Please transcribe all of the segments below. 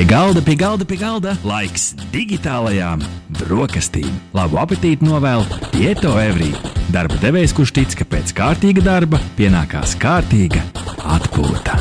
Pie galda, pie galda, pie galda laiks digitālajām brokastīm. Labu apetīti novēl Pieto Evrī. Darba devējs, kurš tic, ka pēc kārtīga darba pienākās kārtīga atpūta.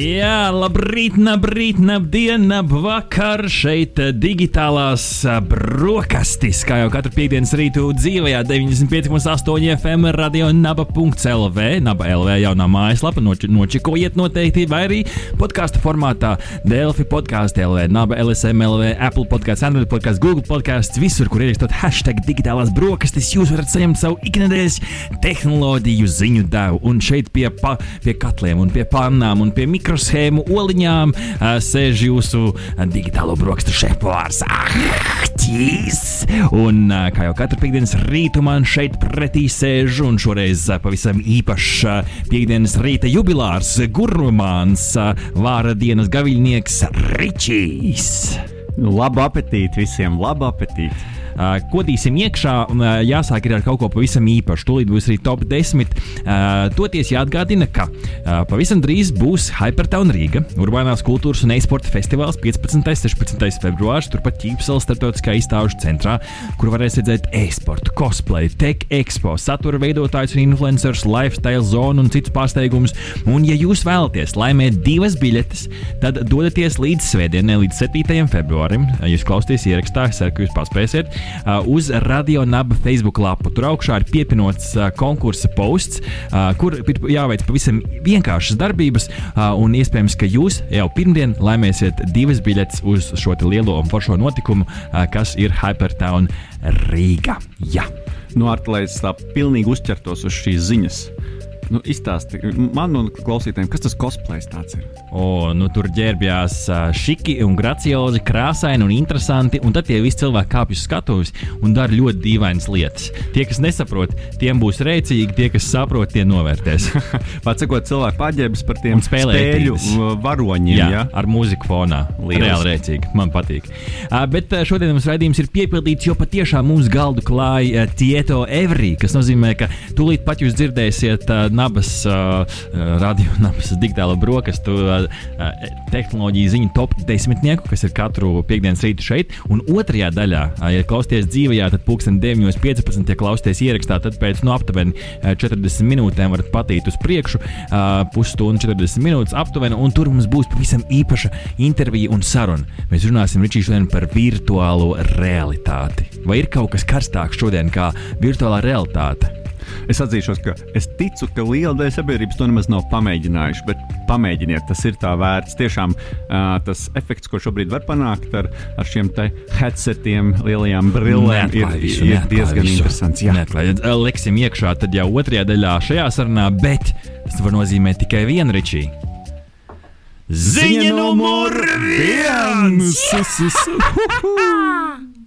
Jā, labrīt, labrīt, labdien, labvakar! Šeit digitālās brokastis, kā jau katru piekdienas rītu dzīvajā 95,8 FM radio naba.lv, naba LV jaunā mājaslapa, noči, nočikojiet noteikti, vai arī podkāstu formātā Delfi podkāstu LV, naba LSM LV, Apple podkāsts, Android podkāsts, Google podkāsts, visur, kur ierakstot hashtag digitālās brokastis, jūs varat saņemt savu iknedēļas tehnoloģiju ziņu devu. Un šeit pie, pa, pie katliem un pie pannām un pie mikroshēmu oliņām sēž jūsu digitālo brokstu šefpavārs. Ahķis! Un uh, kā jau katru piekdienas rītu man šeit pretī sēž un šoreiz pavisam īpašs piekdienas rīta jubilārs, gurmāns, vāra dienas gaviļnieks Ričijs. Labu apetīti visiem, labu apetīti! Kodīsim iekšā, jāsāk ar kaut ko pavisam īpašu. Tūlīt būs arī top 10. Toties jāatgādina, ka pavisam drīz būs Hypertown Rīga, Urbānās kultūras un e-sporta festivāls 15. un 16. februārs, turpat Ķīpselas starptautiskā izstāžu centrā, kur varēs redzēt e-sportu, cosplay, tech expo, satura veidotājus un influencerus, lifestyle zonu un citus pārsteigumus. Un, ja jūs vēlaties laimēt divas biļetes, tad dodieties līdz svētdienai, līdz 7. februārim. Jūs klausāties ierakstā, es ceru, ka jūs paspēsiet. Uh, uz Radio Naba Facebook lapu. Tur augšā ir piepinots uh, konkursa posts, uh, kur ir jāveic pavisam vienkāršas darbības, un iespējams, ka jūs jau pirmdien laimēsiet divas biļetes uz šo lielo un foršo notikumu, kas ir Hypertown Rīga. Ja. Nu, ar to, lai es tā pilnīgi uzķertos uz šīs ziņas. Nu, Izstāsti man un klausītājiem, kas tas cosplays ir. O, nu, tur ģērbjās šiki un graciozi, krāsaini un interesanti. Un tad tie visi cilvēki kāpj uz skatuves un dara ļoti dīvainas lietas. Tie, kas nesaprot, tiem būs rēcīgi, tie, kas saprot, tie novērtēs. Pats sakot, cilvēki paģērbs par tiem spēļu varoņiem. Jā, ja? ar mūziku fonā. Lieliski. Reāli rēcīgi. Man patīk. Uh, bet šodien mums raidījums ir piepildīts, jo patiešām mums galdu klāja Tieto Evri, kas nozīmē, ka tūlīt pat jūs dzirdēsiet uh, nabas, uh, radio nabas digitālo brokastu uh, tehnoloģiju ziņu top desmitnieku, kas ir katru piekdienas rītu šeit. Un otrajā daļā, uh, ja klausāties dzīvajā, tad pulksten 9.15. Ja klausāties ierakstā, tad pēc no aptuveni 40 minūtēm varat patīt uz priekšu, uh, pusstundu 40 minūtes aptuveni, un tur mums būs pavisam īpaša intervija un saruna. Mēs runāsim Ričī šodien par virtuālo realitāti. Vai ir kaut kas karstāks šodien kā virtuālā realitāte? Es atzīšos, ka es ticu, ka liela daļa sabiedrības to nemaz nav pamēģinājuši, bet pamēģiniet, tas ir tā vērts. Tiešām uh, tas efekts, ko šobrīd var panākt ar, ar šiem headsetiem, lielajām brillēm, ir, visu, ir diezgan visu. interesants. Jā, liksim iekšā tad jau otrajā daļā šajā sarunā, bet tas var nozīmēt tikai vienu ričiju. Ziņa numur viens!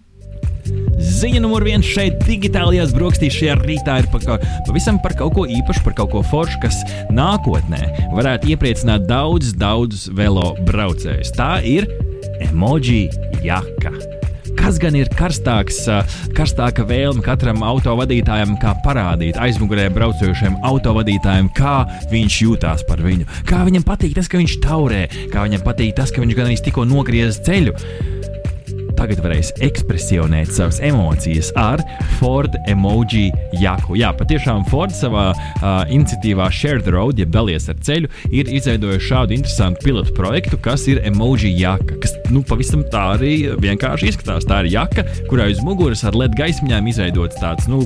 Ziņa numur viens šeit, digitālajās brokastīs šajā rītā ir par, pavisam par kaut ko īpašu, par kaut ko foršu, kas nākotnē varētu iepriecināt daudzus, daudzus velo braucējus. Tā ir emoji jaka. Kas gan ir karstāks, karstāka vēlme katram autovadītājam, kā parādīt aizmugurē braucošiem autovadītājiem, kā viņš jūtas par viņu, kā viņam patīk tas, ka viņš taurē, kā viņam patīk tas, ka viņš gan arī tikko nogriez ceļu tagad varēs ekspresionēt savas emocijas ar Ford emoji jaku. Jā, patiešām Ford savā uh, iniciatīvā Share the Road, jeb dalies ar ceļu, ir izveidojuši šādu interesantu pilotu projektu, kas ir emoji jaka. Kas nu, pavisam tā arī vienkārši izskatās. Tā ir jaka, kurā uz muguras ar LED gaismiņām izveidots tāds nu,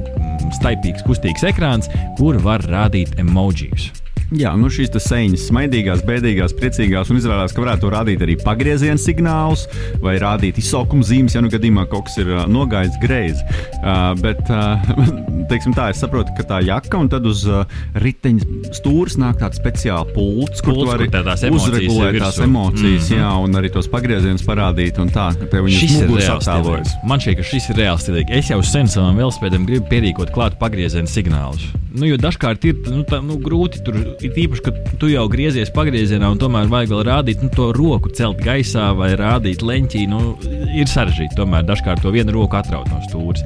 staipīgs, kustīgs ekrāns, kur var rādīt emojijas. Jā, nu šīs sēņas, smaidīgās, bēdīgās, priecīgās, un izvēlējās, ka varētu rādīt arī pagrieziena signālus vai rādīt izsaukuma zīmes, ja nu gadījumā kaut kas ir uh, nogājis greizi. Uh, bet, uh, teiksim tā, es saprotu, ka tā jaka un tad uz uh, riteņa stūres nāk tāds speciāls pults, kur tu vari uzregulēt tās emocijas, mm -hmm. jā, un arī tos pagriezienus parādīt, un tā, viņas muguras attēlojas. Man šķiet, ka šis ir reāls stilīgi. Es jau sen savam velospēdam gribu pierīkot klāt pagrieziena signālus. Nu, jo dažkārt ir nu, tā, nu, grūti tur ir īpaši, ka tu jau griezies pagriezienā un tomēr vajag vēl rādīt nu, to roku celt gaisā vai rādīt leņķī. Nu, ir sarežģīti tomēr dažkārt to vienu roku atraut no stūres.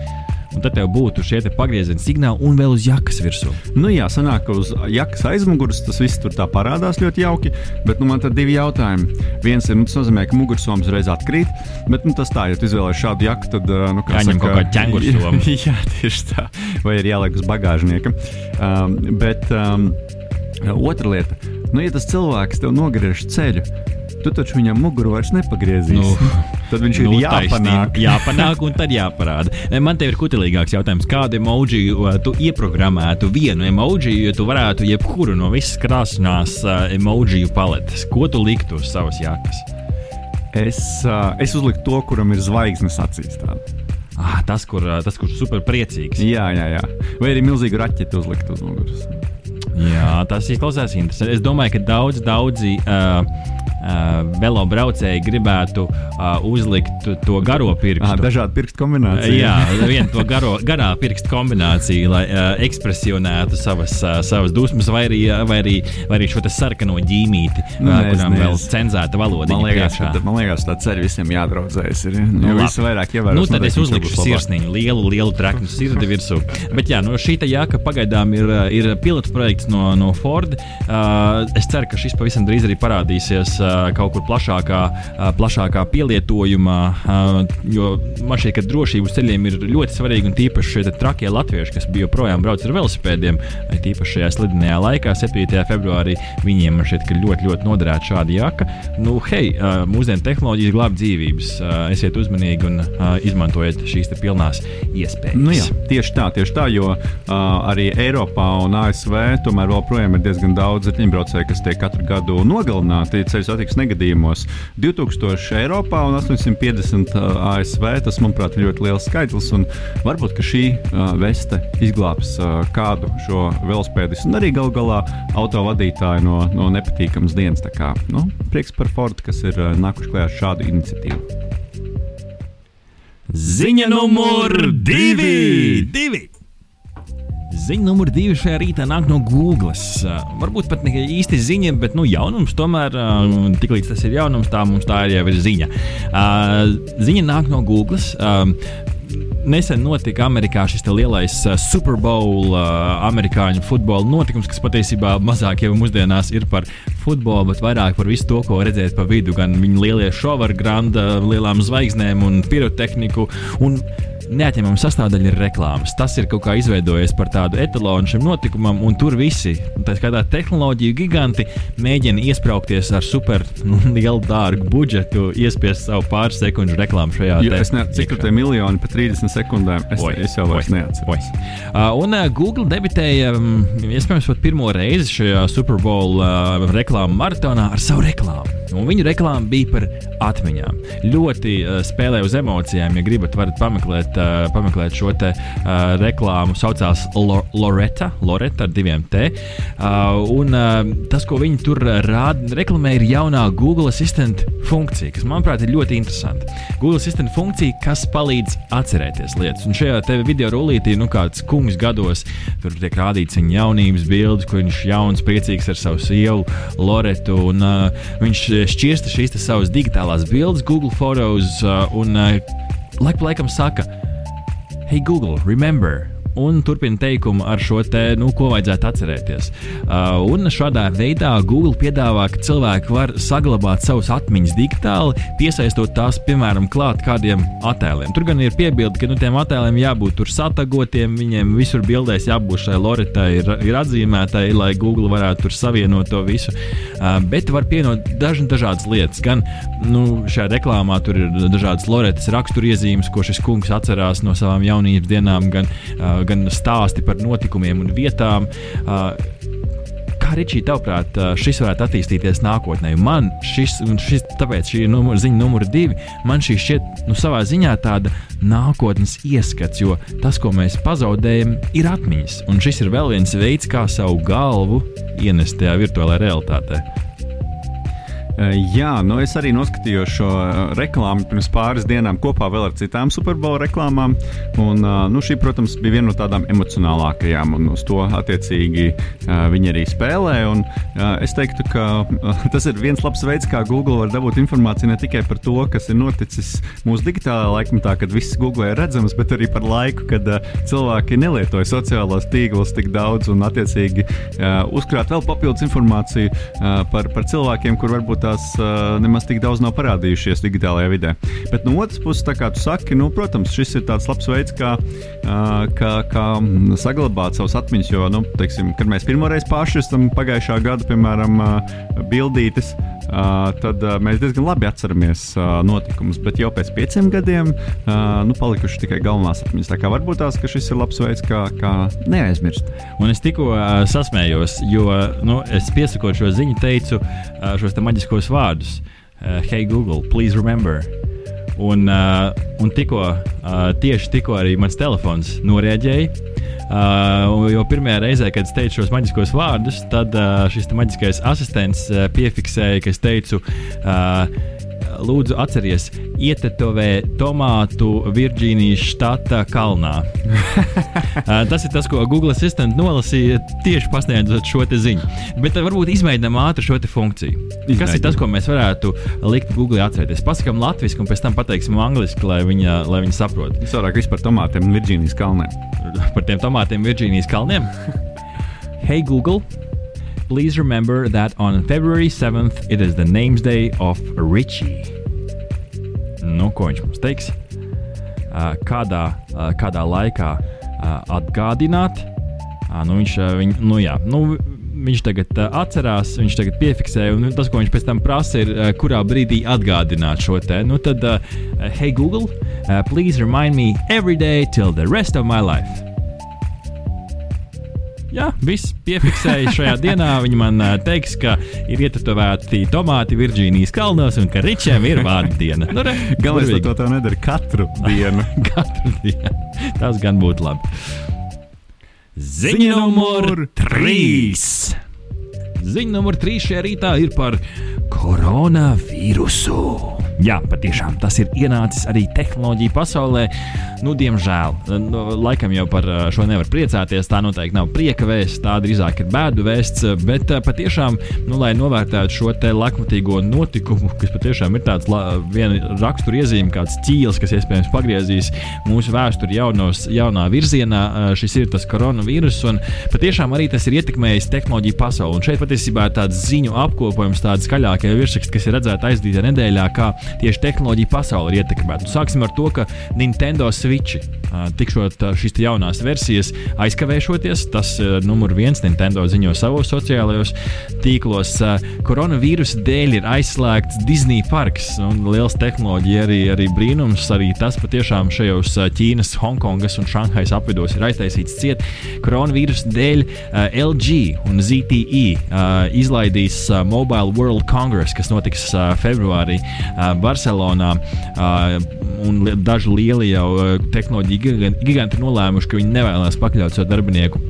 un tad tev būtu šie pagrieziena signāli un vēl uz jakas virsū. Nu, jā, sanāk, ka uz jakas aizmugures tas viss tur tā parādās ļoti jauki, bet nu, man tad divi jautājumi. Viens ir, nu, tas nozīmē, ka mugursoms reiz atkrīt, bet nu, tas tā, ja tu izvēlējies šādu jaku, tad, nu, kā Jāņem saka, kaut kāda ķēngursomu. jā, tieši tā, vai ir jāliek uz bagāžnieka. Um, bet um, otra lieta, nu, ja tas cilvēks tev nogriež ceļu, tu taču viņam muguru vairs nepagriezīs. Nu, tad viņš nu, ir jāpanāk. Taisnība, jāpanāk un tad jāparāda. Man te ir kutelīgāks jautājums, kādu emoji tu ieprogrammētu vienu emoji, ja tu varētu jebkuru no visas krāsnās emoji paletes. Ko tu liktu uz savas jakas? Es, es uzliku to, kuram ir zvaigznes acīs. Tāda. Ah, tas, kur, tas, kurš super priecīgs. Jā, jā, jā. Vai arī milzīgu raķetu uzlikt uz muguras. Jā, tas izklausās interesanti. Es domāju, ka daudz, daudzi uh, velo braucēji gribētu uh, uzlikt to garo pirkstu. Ah, dažādu pirkstu kombināciju. Jā, vienu to garo, garā pirkstu kombināciju, lai uh, ekspresionētu savas, savas dusmas, vai arī, vai arī, vai arī šo sarkano ģīmīti, uh, kuram vēl cenzēta valoda. Man liekas, ka, man liekas, tā ceļa visiem jādraudzējas. Ir, nu, nu, vairāk ievēros. Nu, tad es uzlikšu sirsniņu, lielu, lielu traknu sirdi virsū. Bet jā, nu, šī jaka pagaidām ir, ir pilotu projekts no, no Ford. Uh, es ceru, ka šis pavisam drīz arī parādīsies uh, kaut kur plašākā, plašākā pielietojumā, jo man šķiet, ka drošības ceļiem ir ļoti svarīgi un tīpaši šie trakie latvieši, kas bija joprojām brauc ar velosipēdiem, tīpaši šajā slidenajā laikā, 7. februārī, viņiem man šķiet, ka ļoti, ļoti noderēta šāda jaka. Nu, hei, mūsdienu tehnoloģijas glāb dzīvības, esiet uzmanīgi un izmantojiet šīs pilnās iespējas. Nu jā, tieši tā, tieši tā, jo arī Eiropā un ASV tomēr joprojām ir diezgan daudz riteņbraucēju, kas tiek katru gadu nogalināti ceļu satiksmes negadījumos. 2000 Eiropā un 850 ASV. Tas, manuprāt, ir ļoti liels skaitlis. Varbūt šī veste izglābs kādu šo velospēdistu un arī gal galā autovadītāju no, no nepatīkamas dienas. Tā kā, nu, prieks par Fordu, kas ir nākuši klajā ar šādu iniciatīvu. Ziņa numur divi! divi. Ziņa numur divi šajā rītā nāk no Google. Uh, varbūt pat ne īsti ziņa, bet nu, jaunums tomēr, uh, tiklīdz tas ir jaunums, tā mums tā ir jau ir ziņa. Uh, ziņa nāk no Google. Nesen notika Amerikā šis lielais Super Bowl, amerikāņu futbola notikums, kas patiesībā mazāk jau mūsdienās ir par futbolu, bet vairāk par visu to, ko redzēt pa vidu. Gan viņa lielie šovi ar granda, lielām zvaigznēm un pirotehniku. Un neatņemama sastāvdaļa ir reklāmas. Tas ir kaut kā izveidojies par tādu etalonu šim notikumam, un tur visi, tā kā tā tehnoloģiju giganti, mēģina iesprāgties ar super nu, lielu dārgu budžetu, iespiest savu pāris sekundžu reklāmu šajā jo, es nezinu, cik tur ir miljoni pa 30 sekundēm. Es, oi, es jau vairs neatceros. Uh, un uh, Google debitēja, um, iespējams, pat pirmo reizi šajā Super Bowl uh, reklāmu maratonā ar savu reklāmu. Un viņu reklāma bija par atmiņām. Ļoti uh, spēlē uz emocijām. Ja gribat, varat pameklēt, uh, pameklēt šo te, uh, reklāmu. Saucās Lo Loretta, Loretta ar diviem T. Uh, un uh, tas, ko viņi tur rāda, reklamē, ir jaunā Google Assistant funkcija, kas, manuprāt, ir ļoti interesanta. Google Assistant funkcija, kas palīdz atcerēties lietas. Un šajā video rullītī, nu, kāds kungs gados, tur tiek rādīts viņa jaunības bildes, ko viņš jauns, priecīgs ar savu sievu Loretu. Un, uh, viņš šķirsta šīs savas digitālās bildes, Google Photos uh, un uh, laik pa laikam saka, Hey Google, remember, un turpina teikumu ar šo te, nu, ko vajadzētu atcerēties. Uh, un šādā veidā Google piedāvā, ka cilvēki var saglabāt savus atmiņas digitāli, piesaistot tās, piemēram, klāt kādiem attēliem. Tur gan ir piebildi, ka nu, tiem attēliem jābūt tur satagotiem, viņiem visur bildēs jābūt šai loretai, ir, ir atzīmētai, lai Google varētu tur savienot to visu. Uh, bet var pienot daž, dažādas lietas. Gan nu, šajā reklāmā tur ir dažādas loretas raksturiezīmes, ko šis kungs atcerās no savām jaunības dienām, gan uh, gan stāsti par notikumiem un vietām. Kā Ričija, tavuprāt, šis varētu attīstīties nākotnē? Man šis, šis tāpēc šī ir numur, ziņa numur divi, man šī šķiet nu, savā ziņā tāda nākotnes ieskats, jo tas, ko mēs pazaudējam, ir atmiņas. Un šis ir vēl viens veids, kā savu galvu ienest tajā virtuālajā realitātē. Jā, nu es arī noskatījos šo reklāmu pirms pāris dienām kopā ar citām Superbola reklāmām. Un, nu, šī, protams, bija viena no tādām emocionālākajām, un uz to attiecīgi viņi arī spēlē. Un, es teiktu, ka tas ir viens labs veids, kā Google var dabūt informāciju ne tikai par to, kas ir noticis mūsu digitālajā laikmetā, kad viss Google ir redzams, bet arī par laiku, kad cilvēki nelietoja sociālos tīklus tik daudz un attiecīgi uzkrāt vēl papildus informāciju par, par cilvēkiem, kur varbūt tās uh, nemaz tik daudz nav parādījušies digitālajā vidē. Bet no otras puses, kā tu saki, nu, protams, šis ir tāds labs veids, kā, uh, kā, kā saglabāt savas atmiņas. Jo, nu, teiksim, kad mēs pirmoreiz pāršķirstam pagājušā gada, piemēram, uh, bildītes, Uh, tad uh, mēs diezgan labi atceramies uh, notikumus, bet jau pēc pieciem gadiem uh, nu, palikuši tikai galvenās atmiņas. Tā kā varbūt tās, ka šis ir labs veids, kā, kā neaizmirst. Un es tikko uh, sasmējos, jo nu, es piesakot šo ziņu, teicu uh, šos maģiskos vārdus: uh, Hey, Google, please remember! Un, uh, un tikko, uh, tieši tikko arī mans telefons noreaģēja Uh, jo pirmajā reizē, kad es teicu šos maģiskos vārdus, tad uh, šis maģiskais asistents uh, piefiksēja, ka es teicu, uh, lūdzu, atcerieties, ietetovē tomātu Virģīnijas štata kalnā. tas ir tas, ko Google Assistant nolasīja tieši pasniedzot šo ziņu. Bet varbūt izmēģinām ātri šo funkciju. Izmēģinām. Kas ir tas, ko mēs varētu likt Google atcerēties? Pasakām latviešu, un pēc tam pateiksim angliski, lai viņi, lai viņi saprotu. Es vairāk par tomātiem Virģīnijas kalniem. Par tiem tomātiem Virģīnijas kalniem. hey Google, please remember that on February 7th it is the names day of Richie. Nu, ko viņš mums teiks? Uh, kādā, uh, kādā laikā uh, atgādināt? Uh, nu, viņš, uh, viņ, nu, jā, nu, viņš tagad uh, atcerās, viņš tagad piefiksēja, un tas, ko viņš pēc tam prasa, ir, uh, kurā brīdī atgādināt šo te. Nu, tad, uh, hey, Google, uh, please remind me every day till the rest of my life. Jā, viss piefiksēja šajā dienā. Viņi man teiks, ka ir ietetovēti tomāti Virģīnijas kalnos un ka Ričiem ir vārdu diena. Nu, Galvenais, ka to tā nedara katru dienu. katru dienu. Tas gan būtu labi. Ziņa numur 3. Ziņa numur 3 šajā rītā ir par koronavīrusu. Jā, patiešām tas ir ienācis arī tehnoloģiju pasaulē. Nu, diemžēl, nu, laikam jau par šo nevar priecāties. Tā noteikti nav prieka vēsts, tā drīzāk ir bēdu vēsts. Bet patiešām, nu, lai novērtētu šo te lakmatīgo notikumu, kas patiešām ir tāds viena raksturiezīme, kāds ķīls, kas iespējams pagriezīs mūsu vēsturi jaunos, jaunā virzienā, šis ir tas koronavīrus. Un patiešām arī tas ir ietekmējis tehnoloģiju pasauli. Un šeit patiesībā ir tāds ziņu apkopojums, tādi skaļākie virsraksti, kas ir redzēti aizdītā nedēļā, kā tieši tehnoloģija pasauli ir ietekmēta. Sāksim ar to, ka Nintendo Switch tikšot šīs jaunās versijas aizkavēšoties. Tas numur viens Nintendo ziņo savos sociālajos tīklos. Koronavīrusa dēļ ir aizslēgts Disney parks liels tehnoloģija arī, arī brīnums. Arī tas patiešām šajos Ķīnas, Hongkongas un Šanhais apvidos ir aiztaisīts ciet. Koronavīrusa dēļ LG un ZTE izlaidīs Mobile World Congress, kas notiks februārī. Barcelonā. Un daži lieli jau tehnoloģiju giganti nolēmuši, ka viņi nevēlas pakļaut savu darbinieku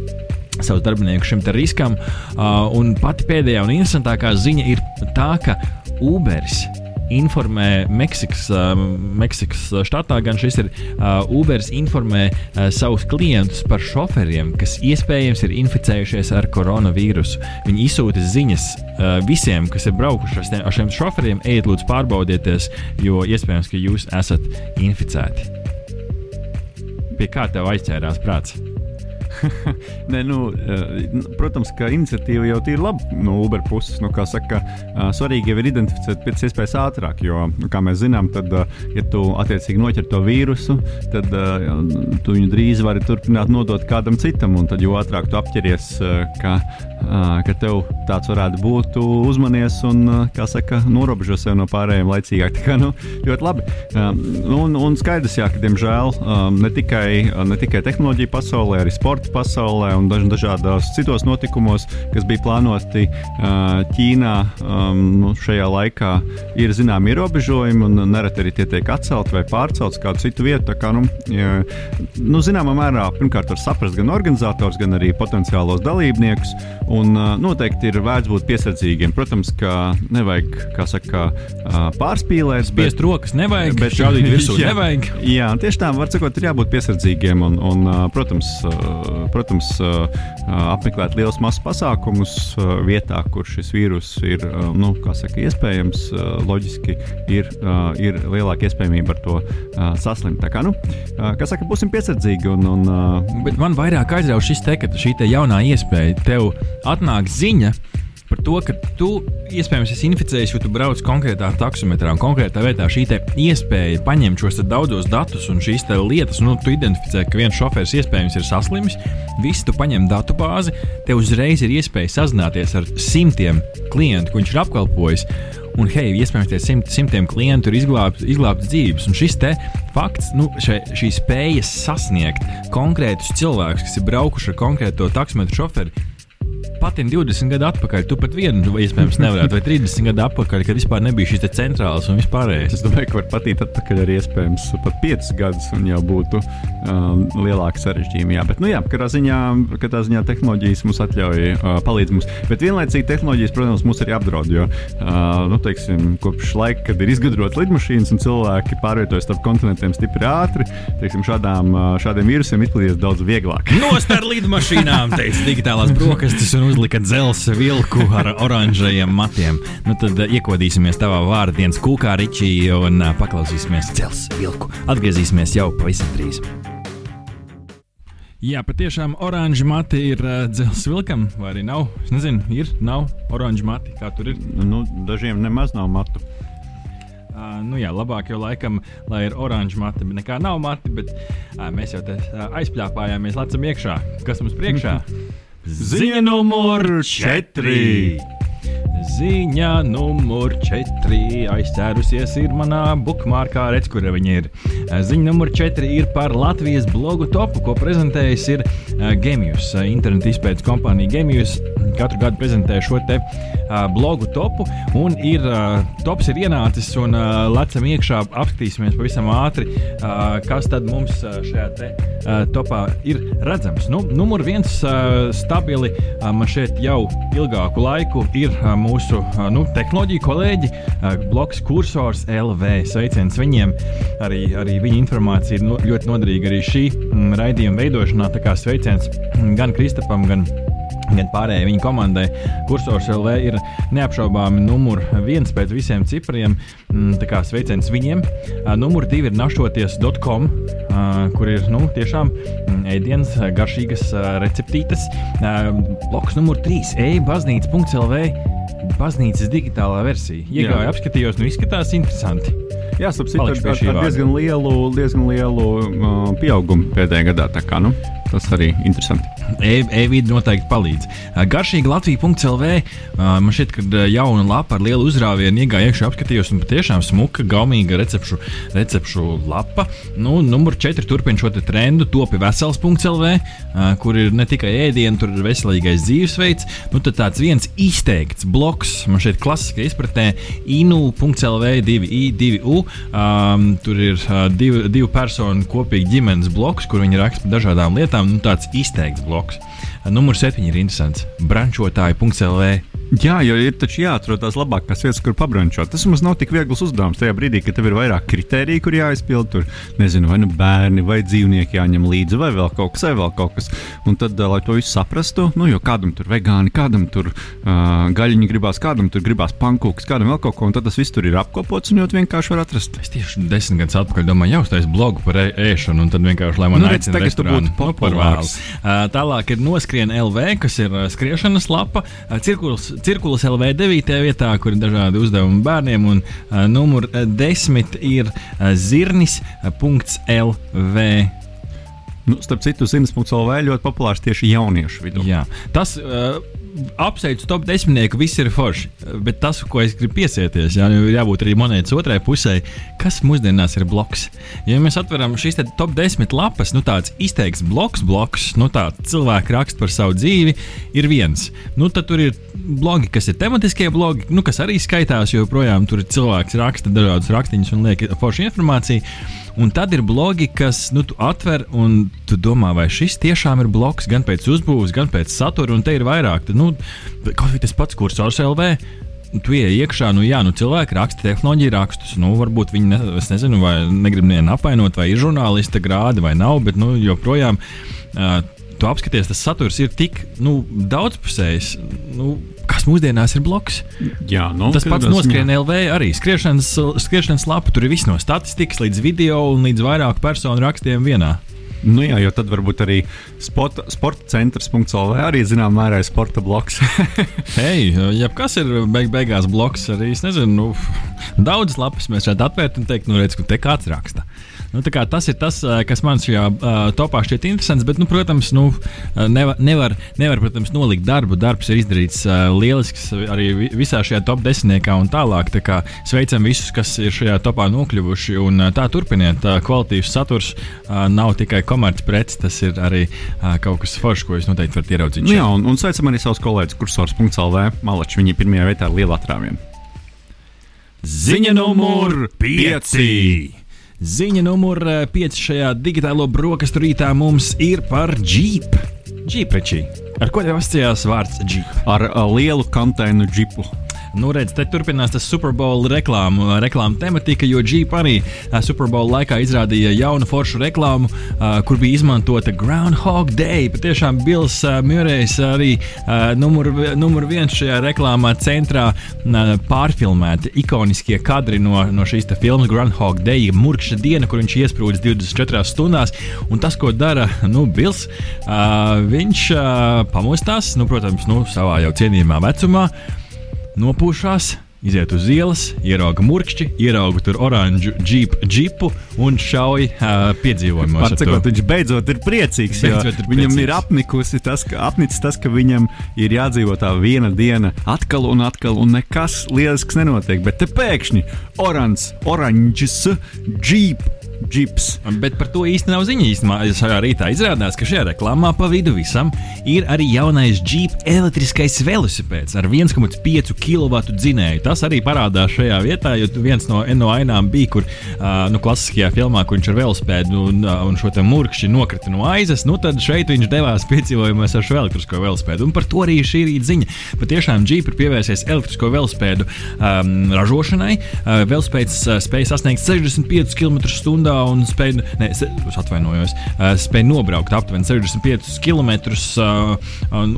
savus darbiniekus šim riskam. Uh, un pati pēdējā un interesantākā ziņa ir tā, ka Uberis informē Meksikas, uh, Meksikas štatā, gan šis ir uh, Uberis informē uh, savus klientus par šoferiem, kas iespējams ir inficējušies ar koronavīrusu. Viņi izsūta ziņas uh, visiem, kas ir braukuši ar, ar šiem šoferiem, ejiet, lūdzu, pārbaudieties, jo iespējams, ka jūs esat inficēti. Pie kā tev aizķērās prāts? Nē, nu, eh, protams, ka iniciatīva jau ir laba no Uber puses. Nu, saka, eh, svarīgi jau ir identificēt pēc iespējas ātrāk, jo, nu, kā mēs zinām, tad, eh, ja tu attiecīgi noķer to vīrusu, tad tu viņu drīz vari turpināt nodot kādam citam. Un tad, jo ātrāk tu apķeries, ka, ka tev tāds varētu būt, uzmanies un, kā saka, norobežo sev no pārējiem laicīgāk. Tā kā, nu, ļoti labi. Un, un skaidrs, jā, ka, diemžēl, ne tikai, ne tikai tehnoloģija pasaulē, arī sporta pasaulē un daž, dažādos citos notikumos, kas bija plānoti Ķīnā. Nu, šajā laikā ir zināmi ierobežojumi, un nereti arī tie tiek atcelti vai pārcelti uz kādu citu vietu. Kā, nu, nu, zināmā mērā, pirmkārt, var saprast gan organizators, gan arī potenciālos dalībniekus. Un, noteikti ir vērts būt piesardzīgiem. Protams, ka nevajag, kā saka, pārspīlēt. Spiest bet, rokas nevajag, bet šādīt virsū jā, nevajag. Jā, tieši tā, var sakot, ir jābūt piesardzīgiem un, un protams, protams apmeklēt liels masas pasākumus vietā, kur šis vīrus ir, nu, saka, iespējams, loģiski ir, ir lielāka iespējamība ar to saslimt. Tā kā, nu, kā saka, būsim piesardzīgi. Un, un, Bet man vairāk aizrauja šis te, ka šī te jaunā iespēja tev atnāk ziņa par to, ka tu iespējams esi inficējies, jo tu brauc konkrētā taksometrā un konkrētā vietā. Šī iespēja paņemt šos daudzos datus un šīs lietas, nu, tu identificē, ka viens šofērs iespējams ir saslimis, visu tu paņem datu bāzi, tev uzreiz ir iespēja sazināties ar simtiem klientu, ko viņš ir apkalpojis. Un, hei, iespējams, tie simt, simtiem klientu ir izglābts izglābt dzīves. Un šis fakts, nu, šai, šī spēja sasniegt konkrētus cilvēkus, kas ir braukuši ar konkrēto taksometru šoferi, patiem 20 gadu atpakaļ, tu pat vienu iespējams nevarētu, vai 30 gadu atpakaļ, kad vispār nebija šīs centrālas un vispārējais. Es domāju, ka var patīt atpakaļ arī iespējams pat 5 gadus, un jau būtu um, lielāka sarežģījuma. Jā, bet, nu jā, katrā ziņā, katrā ziņā tehnoloģijas mums atļauj uh, palīdz mums. Bet vienlaicīgi tehnoloģijas, protams, mūs arī apdraud, jo, uh, nu, teiksim, kopš laika, kad ir izgudrotas lidmašīnas un cilvēki pārvietojas starp kontinentiem stipri ātri, teiksim, šādām, uh, šādiem vīrusiem izplatīties daudz vieglāk. Nostār lidmašīnām, teica digitālās brokastis un uzlika dzelzceļa vilku ar oranžajiem matiem. Nu, tad uh, iekodīsimies tavā vārdā dienas kūkā, Ričī, un uh, paklausīsimies dzelzceļa vilku. Atgriezīsimies jau pavisam drīz. Jā, patiešām oranža mati ir uh, dzelzceļa vilkam, vai arī nav? Es nezinu, ir, nav oranža mati. Kā tur ir? Nu, dažiem nemaz nav matu. Uh, nu jā, labāk jau laikam, lai ir oranžs mati, nekā nav mati. Bet, uh, mēs jau te uh, aizpļāpājāmies, lecam iekšā. Kas mums priekšā? Ziņa numur 4. Ziņa numur 4. Aizcērusies ir manā bookmarkā, redz, kur viņa ir. Ziņa numur 4 ir par Latvijas blogu topu, ko prezentējis ir Gemius, internetu izpētes kompānija Gemius. Katru gadu prezentē šo te blogu topu, un ir, tops ir ienācis, un lecam iekšā, apskatīsimies pavisam ātri, kas tad mums šajā te, topā ir redzams. Nu, numur viens stabili man šeit jau ilgāku laiku ir uh, mūsu nu, tehnoloģiju kolēģi, bloks kursors LV. Sveiciens viņiem! Arī, arī viņa informācija ir ļoti noderīga arī šī mm, raidījuma veidošanā. Tā kā sveiciens gan Kristapam, gan gan pārējai viņa komandai. Kursors LV ir neapšaubāmi numur viens pēc visiem cipriem. Mm, tā kā sveiciens viņiem. Numur divi ir našoties.com, kur ir nu, tiešām mm, ēdienas, garšīgas receptītes. Bloks numur trīs - e-baznīca.lv. Baznīcas digitālā versija. Iegāju, apskatījos, nu izskatās interesanti. Jā, sapratu, ar, ar diezgan lielu, diezgan lielu uh, pieaugumu pēdējā gadā. Kā, nu, tas arī ir interesanti. E-vidi e noteikti palīdz. Garšīgi Latvija.CLV. Man šķiet, ka jauna lapa ar lielu uzrāvienu iegāja iekšā, apskatījos, un patiešām smuka, gaumīga recepšu, recepšu lapa. Nu, numur 4 turpina šo trendu, topi vesels.CLV, kur ir ne tikai ēdienu, tur ir veselīgais dzīvesveids. Nu, tad tāds viens izteikts bloks, man šeit klasiskā izpratnē, inu.CLV 2i, 2u. Um, tur ir divu, divu personu kopīgi ģimenes bloks, kur viņi raksta par dažādām lietām. Nu, tāds izteikts bloks bloks. Numur 7 ir interesants. Brančotāji.lv Jā, jo ir taču jāatrod tās labākās vietas, kur pabrančot. Tas mums nav tik viegls uzdevums tajā brīdī, kad tev ir vairāk kritēriju, kur jāizpild. Tur nezinu, vai nu bērni, vai dzīvnieki jāņem līdzi, vai vēl kaut kas, vai vēl kaut kas. Un tad, lai to visu saprastu, nu, jo kādam tur vegāni, kādam tur uh, gaļiņi gribās, kādam tur gribās pankūks, kādam vēl kaut ko, un tad tas viss tur ir apkopots un ļoti vienkārši var atrast. Es tieši desmit gadus atpakaļ domāju, jau uztais blogu par ēšanu, un tad vienkārši, lai man nu, redz, tagad tu būtu populārs. Nu, uh, tālāk ir noskrien LV, kas ir skriešanas lapa, uh, cirkuls Cirkulas LV 9. vietā, kur ir dažādi uzdevumi bērniem, un uh, numur 10 ir uh, zirnis.lv. Nu, starp citu, zirnis.lv ļoti populārs tieši jauniešu vidū. Jā, tas uh, apsveicu top desmitnieku, viss ir forši. Bet tas, ko es gribu piesieties, jā, ir jābūt arī monētas otrai pusē, kas mūsdienās ir bloks. Ja mēs atveram šīs top desmit lapas, nu tāds izteikts bloks, bloks, nu tāds cilvēks raksta par savu dzīvi, ir viens. Nu, tad tur ir blogi, kas ir tematiskie blogi, nu, kas arī skaitās, jo projām tur cilvēks raksta dažādus rakstīņus un liek foršu informāciju. Un tad ir blogi, kas nu, tu atver un tu domā, vai šis tiešām ir bloks gan pēc uzbūves, gan pēc satura, un te ir vairāk. Tad, nu, kaut arī tas pats kursors LV. Tu ienāc iekšā, nu, jā, nu, cilvēki raksta tehnoloģiju rakstus. Nu, varbūt viņi, ne, es nezinu, vai negrib nevienu apvainot, vai ir žurnālista grādi vai nav, bet nu, joprojām. Uh, tu apskaties, tas saturs ir tik nu, daudzpusējs. Nu, kas mūsdienās ir bloks? Jā, nu, tas pats noskrien LV arī. Skriešanas, skriešanas lapa tur ir viss no statistikas līdz video un līdz vairāku personu rakstiem vienā. Nu jā, jo tad varbūt arī sporta, sporta centrs.CLV arī zināmā mērā ir sporta bloks. Hei, jebkas ir beig beigās bloks. Arī es nezinu, nu, daudzas lapas mēs šeit atvērtu un teikt, nu redz, ka te kāds raksta. Nu, tas ir tas, kas man šajā uh, topā šķiet interesants. Bet, nu, protams, nu, nevar, nevar, nevar protams, nolikt darbu. Darbs ir izdarīts uh, lielisks arī visā šajā top desmitniekā un tālāk. Tā kā sveicam visus, kas ir šajā topā nokļuvuši. Un, uh, tā turpiniet. Uh, kvalitīvs saturs uh, nav tikai komercpreces, tas ir arī uh, kaut kas foršs, ko jūs noteikti varat ieraudzīt. Nu, jā, un, un sveicam arī savus kolēģus kursors.lv. Malači viņi pirmajā vietā ar lielu atrāvienu. Ziņa numur 5! Ziņa numur 5 eh, šajā digitālo brokastu rītā mums ir par Jeep. Jeeprečī. Ar ko tev asociējās vārds Jeep? Ar uh, lielu konteineru džipu. Nu, redz, te turpinās tas Super Bowl reklāmu, reklāmu tematika, jo Jeep arī Super Bowl laikā izrādīja jaunu foršu reklāmu, kur bija izmantota Groundhog Day. Patiešām Bills Murrejs arī numur, numur viens šajā reklāmā centrā pārfilmēti ikoniskie kadri no, no šīs filmas Groundhog Day, murkša diena, kur viņš iesprūdis 24 stundās. Un tas, ko dara nu, Bills, viņš pamostās, nu, protams, nu, savā jau cienījamā vecumā nopūšās. Iziet uz ielas, ierauga murkšķi, ierauga tur oranžu džipu, džipu un šauj uh, piedzīvojumus. Sakot, viņš beidzot ir priecīgs. Beidzot ir viņam priecīgs. ir apnikusi tas, ka, apnicis tas, ka viņam ir jādzīvo tā viena diena atkal un atkal, un nekas lielisks nenotiek. Bet te pēkšņi oranžs, oranžs džipu džips. Bet par to īsti nav ziņa. Īstenībā šajā rītā izrādās, ka šajā reklāmā pa vidu visam ir arī jaunais Jeep elektriskais velosipēds ar 1,5 kW dzinēju. Tas arī parādās šajā vietā, jo viens no, no ainām bija, kur nu, klasiskajā filmā, kur viņš ar velosipēdu un, un šo murkšķi nokrita no aizas, nu tad šeit viņš devās piedzīvojumos ar šo elektrisko velosipēdu. Un par to arī šī rīta ziņa. Patiešām Jeep ir pievērsies elektrisko velosipēdu um, ražošanai. Uh, velosipēds uh, spēja sasniegt 65 km/h stundā un spēja, ne, es atvainojos, spēja nobraukt aptuveni 65 km.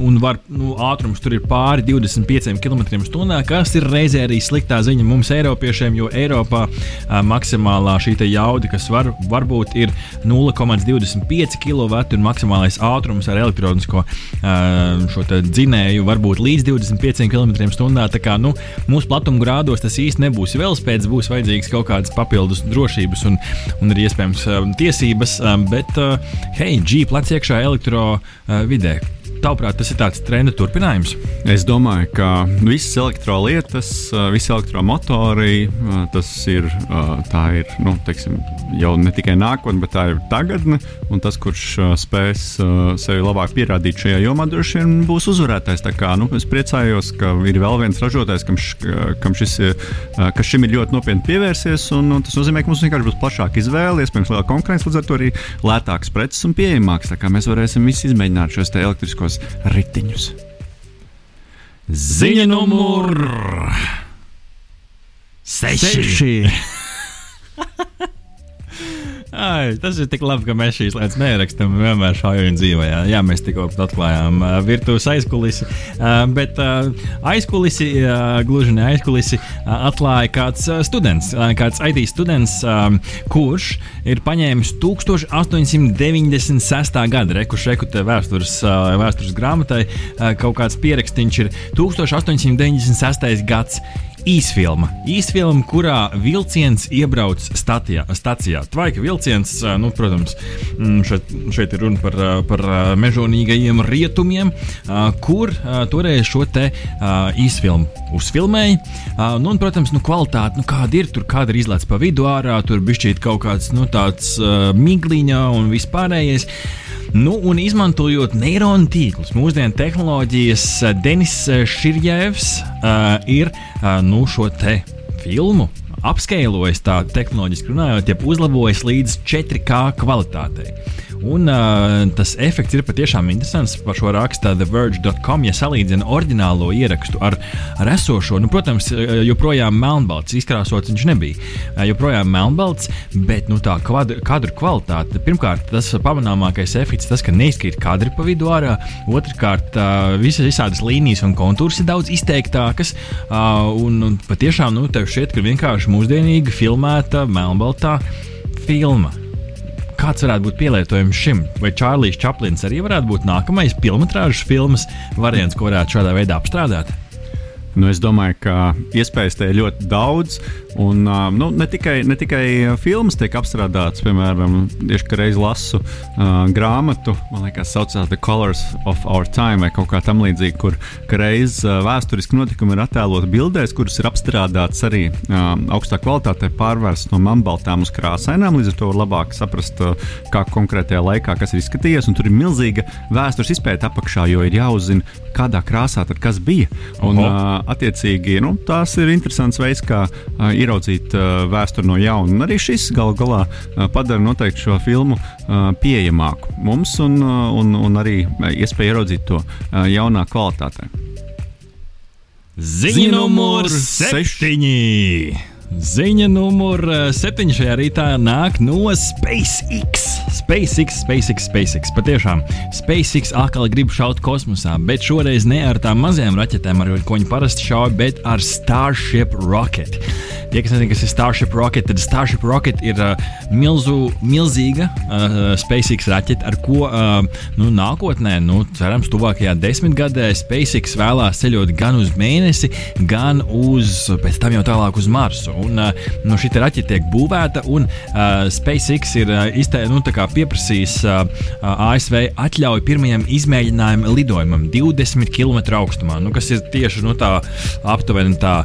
Un var, nu, ātrums tur ir pāri 25 km/h, kas ir reizē arī sliktā ziņa mums, Eiropiešiem, jo Eiropā maksimālā šī jauda, kas var, varbūt ir 0,25 kW un maksimālais ātrums ar elektronisko dzinēju var būt līdz 25 km/h. Tā kā nu, mūsu platuma grādos tas īsti nebūs vēl spēc, būs vajadzīgs kaut kādas papildus drošības un, un arī iespējams um, tiesības, um, bet uh, hei, Jeep lec iekšā elektro uh. Tavuprāt, tas ir tāds trenda turpinājums? Es domāju, ka visas elektrolietas, visi elektromotori, tas ir, ir nu, teiksim, jau ne tikai nākotne, bet tā ir tagadne. Un tas, kurš spēs sevi labāk pierādīt šajā jomā, droši vien būs uzvarētājs. Kā, nu, es priecājos, ka ir vēl viens ražotājs, kam, š, kam šis, kas šim ir ļoti nopietni pievērsies. Un, un tas nozīmē, ka mums vienkārši būs plašāka izvēle, iespējams, lielāka konkurence, līdz ar to arī lētāks preces un pieejamāks. Mēs varēsim visi izmēģināt šos elektriskos savus riteņus. Ziņa numur 6. Ai, tas ir tik labi, ka mēs šīs lietas nerakstām vienmēr šādi dzīvē. Jā, jā mēs tikko atklājām uh, virtuves aizkulisi. Uh, bet uh, aizkulisi, uh, gluži ne aizkulisi, uh, atklāja kāds uh, students, uh, kāds IT students, uh, kurš ir paņēmis 1896. gada rekursu, rekutē vēstures, uh, vēstures grāmatai. Uh, kaut kāds pierakstīns ir 1896. gads īsfilma. Īsfilma, kurā vilciens iebrauc statijā, stacijā. Tvaika vilciens, nu, protams, mm, šeit, šeit ir runa par, par mežonīgajiem rietumiem, kur toreiz šo te īsfilmu uzfilmēja. Nu, un, protams, nu, kvalitāte, nu, kāda ir tur, kāda ir izlaists pa vidu ārā, tur bija šķiet kaut kāds nu, tāds migliņa un vispārējais. Nu, un izmantojot neironu tīklus, mūsdienu tehnoloģijas, Denis Širjevs uh, ir uh, nu, šo te filmu apskailojis tā tehnoloģiski runājot, ja uzlabojis līdz 4K kvalitātei. Un uh, tas efekts ir patiešām interesants. Par šo raksta TheVerge.com. Ja salīdzina oriģinālo ierakstu ar, ar esošo, nu, protams, joprojām melnbalts, izkrāsots viņš nebija. Joprojām melnbalts, bet nu, tā kadru kvalitāte. Pirmkārt, tas pamanāmākais efekts, tas, ka neizkrīt kadri pa vidu ārā. Otrakārt, uh, visas visādas līnijas un kontūrs ir daudz izteiktākas. Uh, un, un patiešām, nu, tev šķiet, ka vienkārši mūsdienīga filmēta melnbaltā filma kāds varētu būt pielietojums šim? Vai Čārlis Čaplins arī varētu būt nākamais filmas filmas variants, ko varētu šādā veidā apstrādāt? Nu, es domāju, ka iespējas te ir ļoti daudz. Un, nu, ne, tikai, ne tikai filmas tiek apstrādātas, piemēram, tieši reiz lasu uh, grāmatu, man liekas, saucās The Colors of Our Time vai kaut kā tamlīdzīga, kur reiz uh, vēsturiski notikumi ir attēloti bildēs, kuras ir apstrādātas arī uh, augstā kvalitātē, pārvērstas no melnbaltām uz krāsainām. Līdz ar to var labāk saprast, uh, kā konkrētajā laikā kas ir izskatījies. Tur ir milzīga vēstures izpēta apakšā, jo ir jāuzzina, kādā krāsā tad kas bija. Un, uh, attiecīgi, nu, tās ir interesants veids, kā uh, ieraudzīt uh, vēsturi no jauna. Un arī šis galu galā uh, padara noteikti šo filmu uh, pieejamāku mums un, uh, un, un arī iespēju ieraudzīt to uh, jaunā kvalitātē. Ziņa numur septiņi! Ziņa numur septiņi šajā rītā nāk no SpaceX. SpaceX, SpaceX, SpaceX. Patiešām SpaceX atkal grib šaut kosmosā, bet šoreiz ne ar tām mazajām raķetēm, ar ko viņi parasti šauj, bet ar Starship Rocket. Tie, kas nezina, kas ir Starship Rocket, tad Starship Rocket ir uh, milzu, milzīga uh, SpaceX raķete, ar ko uh, nu, nākotnē, nu, cerams, tuvākajā desmitgadē SpaceX vēlās ceļot gan uz mēnesi, gan uz, pēc tam jau tālāk uz Marsu. Un, uh, nu, šī raķete tiek būvēta, un uh, SpaceX ir uh, iztē, nu, pieprasījis uh, ASV atļauju pirmajam izmēģinājuma lidojumam 20 km augstumā, nu, kas ir tieši nu, tā aptuveni tā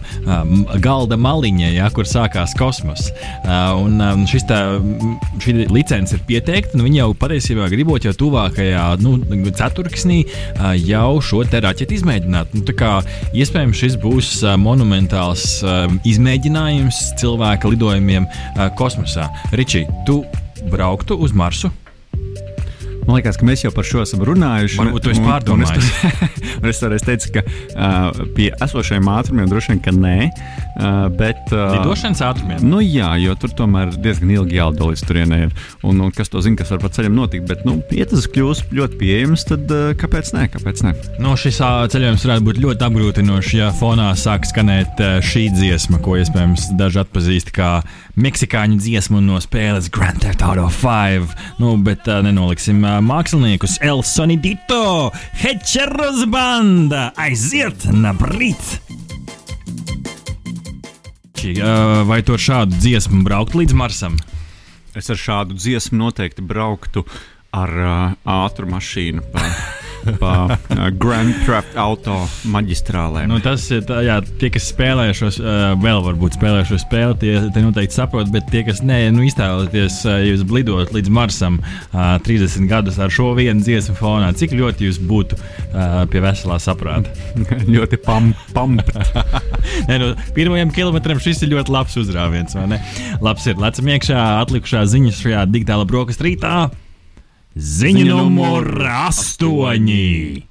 galda maliņa ja, kur sākās kosmos. Un šis tā, šī licence ir pieteikta, un viņi jau patiesībā gribot jau tuvākajā nu, ceturksnī jau šo te raķeti izmēģināt. Nu, kā, iespējams, šis būs monumentāls izmēģinājums cilvēka lidojumiem kosmosā. Ričī, tu brauktu uz Marsu? Man liekas, ka mēs jau par šo esam runājuši. Varbūt jūs pārdomājat. Un es toreiz teicu, ka uh, pie esošajiem ātrumiem droši vien, ka nē. Uh, bet, uh, Lidošanas ātrumiem? Nu, jā, jo tur tomēr diezgan ilgi jālido līdz turienei. Un, un kas to zina, kas var pa ceļam notikt. Bet, nu, ja tas kļūs ļoti pieejams, tad uh, kāpēc ne? Kāpēc ne? No šis ceļojums varētu būt ļoti apgrūtinošs, ja fonā sāk skanēt uh, šī dziesma, ko iespējams daži atpazīst kā meksikāņu dziesmu no spēles Grand Theft Auto 5. Nu, bet uh, nenoliksim. Uh, māksliniekus El Sonidito, Hečeros banda, aiziet na brīt! Vai tu ar šādu dziesmu brauktu līdz Marsam? Es ar šādu dziesmu noteikti brauktu ar uh, ātru mašīnu. Pa pa uh, Grand Theft Auto maģistrālēm. Nu, tas ir tā, jā, tie, kas spēlē šo, uh, vēl varbūt spēlē šo spēli, tie, tie noteikti saprot, bet tie, kas nē, nu, iztēloties, uh, jūs lidot līdz Marsam uh, 30 gadus ar šo vienu dziesmu fonā, cik ļoti jūs būtu uh, pie veselā saprāta? ļoti pampt. nē, nu, pirmajam kilometram šis ir ļoti labs uzrāviens, vai ne? Labs ir, lecam iekšā, atlikušā ziņas šajā digitālā brokastu rītā. Ziņa numur astoņi!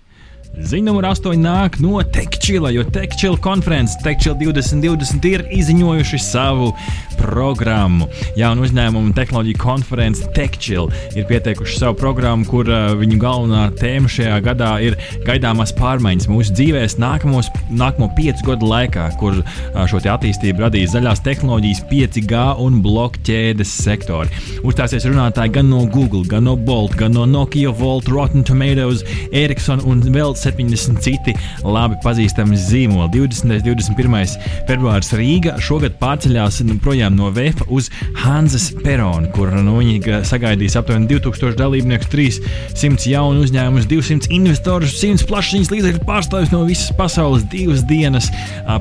Ziņa numur 8 nāk no Tekčila, jo Tekčila konferences Tekčila 2020 ir izziņojuši savu programmu. Jaunu uzņēmumu tehnoloģiju konferences Tekčila ir pieteikuši savu programmu, kur uh, viņu galvenā tēma šajā gadā ir gaidāmās pārmaiņas mūsu dzīvēs nākamos, nākamo piecu gadu laikā, kur uh, šo attīstību radīs zaļās tehnoloģijas, 5G un blokķēdes sektori. Uzstāsies runātāji gan no Google, gan no Bolt, gan no Nokia, Volt, Rotten Tomatoes, Ericsson un vēl 70 citi labi pazīstami zīmoli. 20. un 21. februāris Rīga šogad pārceļās projām no VF uz Hanzas peronu, kur nu, viņi sagaidīs aptuveni 2000 dalībnieku, 300 jaunu uzņēmumus, 200 investorus, 100 plašsaziņas līdzekļu pārstāvjus no visas pasaules. Divas dienas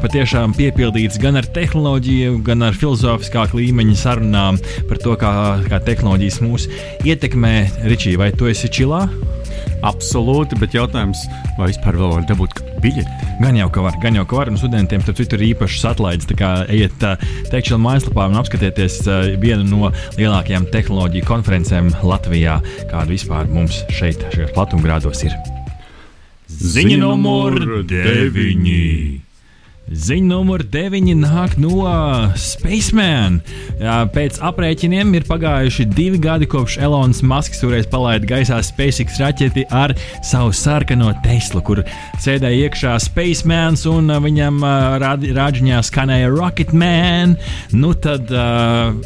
patiešām piepildīts gan ar tehnoloģiju, gan ar filozofiskāku līmeņa sarunām par to, kā, kā tehnoloģijas mūs ietekmē. Ričī, vai tu esi čilā? Absolūti, bet jautājums, vai vispār vēl var dabūt biļeti? Gan jau, ka var, gan jau, ka var. Un studentiem tur citur ir īpašas atlaides. Tā kā ejiet teikšana mājaslapā un apskatieties vienu no lielākajām tehnoloģiju konferencēm Latvijā, kāda vispār mums šeit, šajos platumgrādos ir. Ziņa numur 9. Ziņa numur 9 nāk no Spaceman. Pēc aprēķiniem ir pagājuši divi gadi kopš Elonas Masks toreiz palaida gaisā SpaceX raķeti ar savu sarkano Teslu, kur sēdēja iekšā Spacemans un viņam rāģiņā skanēja Rocketman. Nu tad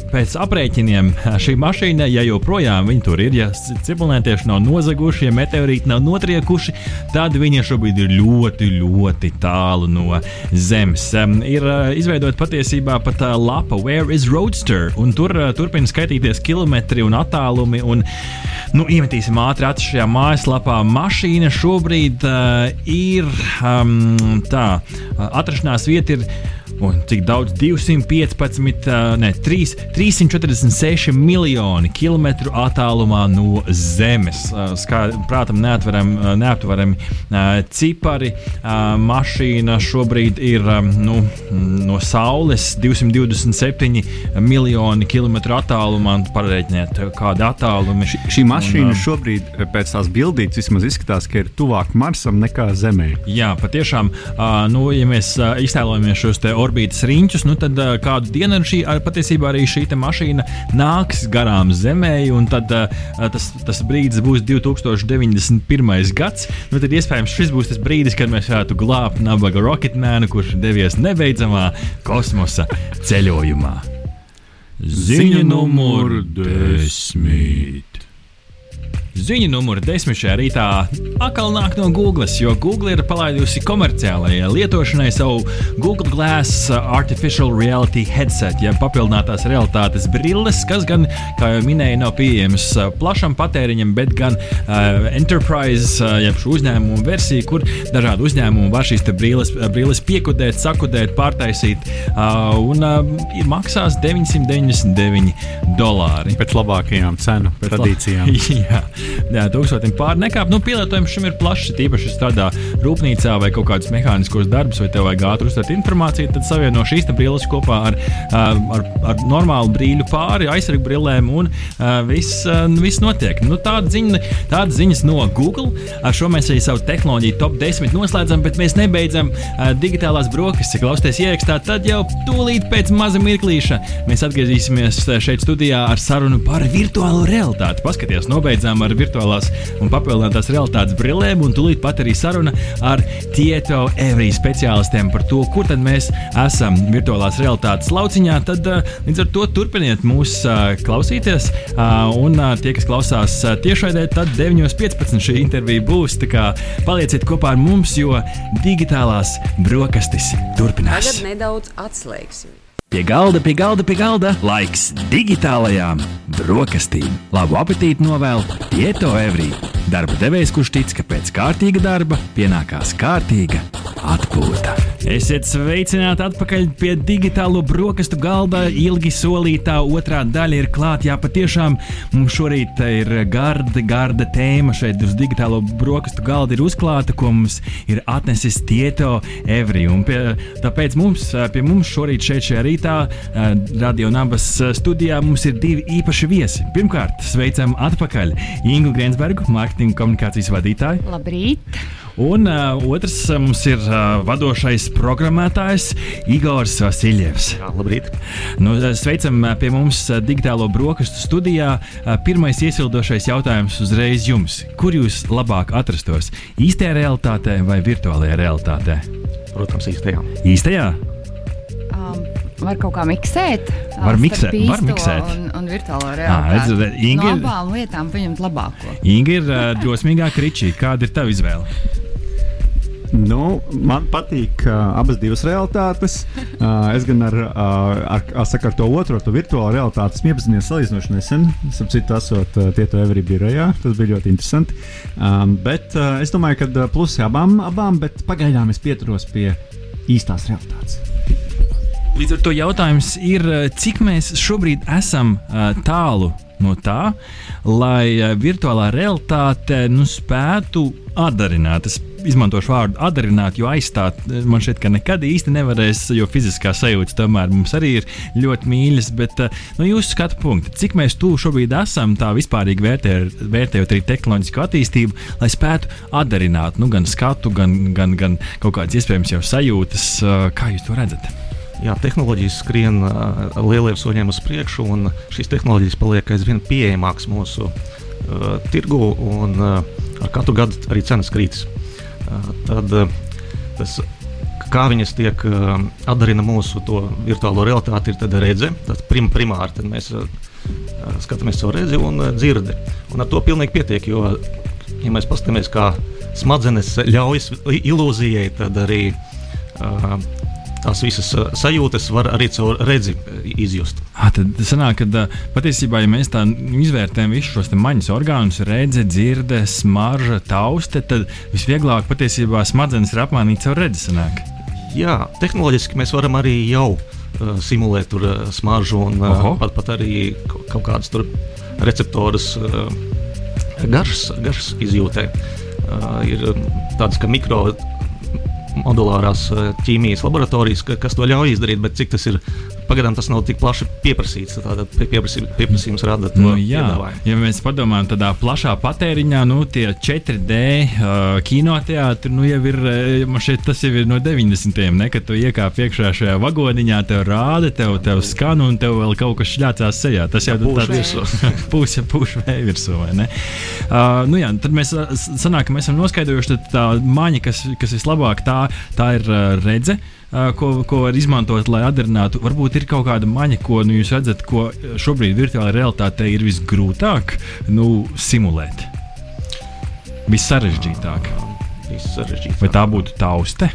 pēc aprēķiniem šī mašīna, ja joprojām viņi tur ir, ja civilizētieši nav nozaguši, ja meteorīti nav notriekuši, tad viņi šobrīd ir ļoti, ļoti tālu no Zemes zemes. Ir uh, izveidota patiesībā pat uh, lapa Where is Roadster, un tur uh, turpina skaitīties kilometri un attālumi. Un, nu, iemetīsim ātri acis šajā mājaslapā. Mašīna šobrīd uh, ir um, tā, atrašanās vieta ir Un cik daudz? 215, ne, 3, 346 miljoni kilometru attālumā no Zemes. Kā, prātam, neaptverami cipari. Mašīna šobrīd ir nu, no Saules 227 miljoni kilometru attālumā. Parēķiniet, kāda attāluma ir. Šī mašīna un, šobrīd pēc tās bildītes vismaz izskatās, ka ir tuvāk Marsam nekā Zemē. Jā, patiešām, nu, ja mēs iztēlojamies šos te orbītas riņķus, nu tad uh, kādu dienu šī, patiesībā arī šī mašīna nāks garām Zemē, un tad uh, tas, tas brīdis būs 2091. gads. Nu, tad iespējams šis būs tas brīdis, kad mēs varētu glābt nabaga Rocketmanu, kurš devies nebeidzamā kosmosa ceļojumā. Ziņa numur desmit. Ziņa numur 10 šajā rītā atkal nāk no Google, jo Google ir palaidusi komerciālajai lietošanai savu Google Glass Artificial Reality headset, jeb papildinātās realitātes brilles, kas gan, kā jau minēju, nav pieejamas plašam patēriņam, bet gan uh, Enterprise, uh, jeb šo uzņēmumu versiju, kur dažādi uzņēmumi var šīs brilles, uh, brilles piekudēt, sakudēt, pārtaisīt, uh, un uh, maksās 999 dolāri. Pēc labākajām cenu tradīcijām. Jā jā, tūkstotim pār nekāp. Nu, pielietojums šim ir plašs, tīpaši strādā rūpnīcā vai kaut kādus mehāniskos darbus, vai tev vajag ātri uztvert informāciju, tad savieno šīs brilles kopā ar, ar, ar normālu brīļu pāri, aizsargu brillēm un viss, viss notiek. Nu, tāda ziņa, tāda ziņas no Google. Ar šo mēs arī savu tehnoloģiju top 10 noslēdzam, bet mēs nebeidzam digitālās brokastis. Klausieties, ierakstā, tad jau tūlīt pēc maza mirklīša mēs atgriezīsimies šeit studijā ar sarunu par virtuālo realitāti. Paskaties, nobeidzām ar ar virtuālās un papildinātās realitātes brillēm, un tūlīt pat arī saruna ar Tieto Evriju speciālistiem par to, kur tad mēs esam virtuālās realitātes lauciņā. Tad līdz ar to turpiniet mūs klausīties, un tie, kas klausās tiešraidē, tad 9.15 šī intervija būs. Tā kā palieciet kopā ar mums, jo digitālās brokastis turpinās. Tagad nedaudz atslēgsim. Pie galda, pie galda, pie galda laiks digitālajām brokastīm. Labu apetīti novēl Tieto Evrī. Darba devējs, kurš tic, ka pēc kārtīga darba pienākās kārtīga atpūta. Esiet sveicināti atpakaļ pie digitālo brokastu galda. Ilgi solītā otrā daļa ir klāta. Jā, patiešām mums šorīt ir garda, garda tēma šeit uz digitālo brokastu galda ir uzklāta, ko mums ir atnesis Tieto Evri. Un pie, tāpēc mums, pie mums šorīt šeit šajā rītā Radio Nabas studijā mums ir divi īpaši viesi. Pirmkārt, sveicam atpakaļ Ingu Grensbergu, mārketinga komunikācijas vadītāju. Labrīt! Un uh, otrs mums ir uh, vadošais programmētājs Igors Vasiljevs. Jā, labrīt! Nu, sveicam pie mums digitālo brokastu studijā. Pirmais iesildošais jautājums uzreiz jums. Kur jūs labāk atrastos? Īstajā realitātē vai virtuālajā realitātē? Protams, īstajā. Īstajā? Var kaut kā miksēt. Var miksēt, var miksēt. Un, un virtuālo realitāti. À, Inga, no abām lietām paņemt labāko. Inga ir uh, drosmīgāka ričī. Kāda ir tava izvēle? Nu, man patīk uh, abas divas realitātes. Uh, es gan ar, uh, ar, ar, ar to otro, to virtuālo realitāti esmu iepazinies salīdzinoši nesen. Starp citu, esot uh, Tieto Every birojā. Tas bija ļoti interesanti. Um, bet uh, es domāju, ka plusi abām, abām, bet pagaidām es pieturos pie īstās realitātes. Līdz ar to jautājums ir, cik mēs šobrīd esam uh, tālu no tā, lai uh, virtuālā realitāte nu, spētu atdarināt. Es izmantošu vārdu atdarināt, jo aizstāt eh, man ka nekad īsti nevarēs, jo fiziskā sajūta tomēr mums arī ir ļoti mīļas. Bet eh, no jūsu skatu punkta, cik mēs tuvu šobrīd esam, tā vispārīgi vērtē, vērtējot arī tehnoloģisko attīstību, lai spētu atdarināt nu, gan skatu, gan, gan, gan kaut kādas iespējams jau sajūtas, eh, kā jūs to redzat. Jā, tehnoloģijas skrien uh, lieliem soļiem uz priekšu, un šīs tehnoloģijas paliek aizvien pieejamākas mūsu uh, tirgu, un uh, ar katru gadu arī cenas krītas. Uh, tad tas, kā viņas tiek atdarina mūsu virtuālo realitāti, ir redze. Tas prim, primāri tad mēs skatāmies savu redzi un dzirdi. Un ar to pilnīgi pietiek, jo, ja mēs paskatāmies, kā smadzenes ļaujas ilūzijai, tad arī uh, tās visas sajūtas var arī caur redzi izjust. À, tad sanāk, ka patiesībā, ja mēs tā izvērtējam visus šos maņas orgānus, redzi, dzirde, smarža, tauste, tad visvieglāk patiesībā smadzenes ir apmānīt caur redzi. Sanāk. Jā, tehnoloģiski mēs varam arī jau uh, simulēt tur, uh, smaržu un uh, pat, pat arī kaut kādas receptorus uh, garšas, garšas izjūtē. Uh, ir tādas kā mikro modulārās eh, ķīmijas laboratorijas, ka, kas to ļauj izdarīt, bet cik tas ir pagaidām tas nav tik plaši pieprasīts. Tātad pieprasījums, rada to nu, jā, piedāvājumu. Ja mēs padomājam tādā plašā patēriņā, nu tie 4D uh, kinoteātri nu, jau ir, man šeit tas jau ir no 90. ne, kad tu iekāp iekšā šajā vagoniņā, tev rāda, tev, tev skan un tev vēl kaut kas šļācās sejā. Tas jau ir tāds pūš, pūš vēja virsū, vai ne? Uh, nu jā, tad mēs sanāk, ka mēs esam noskaidrojuši, ka tā maņa, kas, kas vislabāk tā, tā ir uh, redze. Uh, ko, ko var izmantot, lai atdarinātu. Varbūt ir kaut kāda maņa, ko nu, jūs redzat, ko šobrīd virtuālajā realitātē ir visgrūtāk nu, simulēt. Vissarežģītāk. Vissarežģītāk. Vai tā būtu tauste?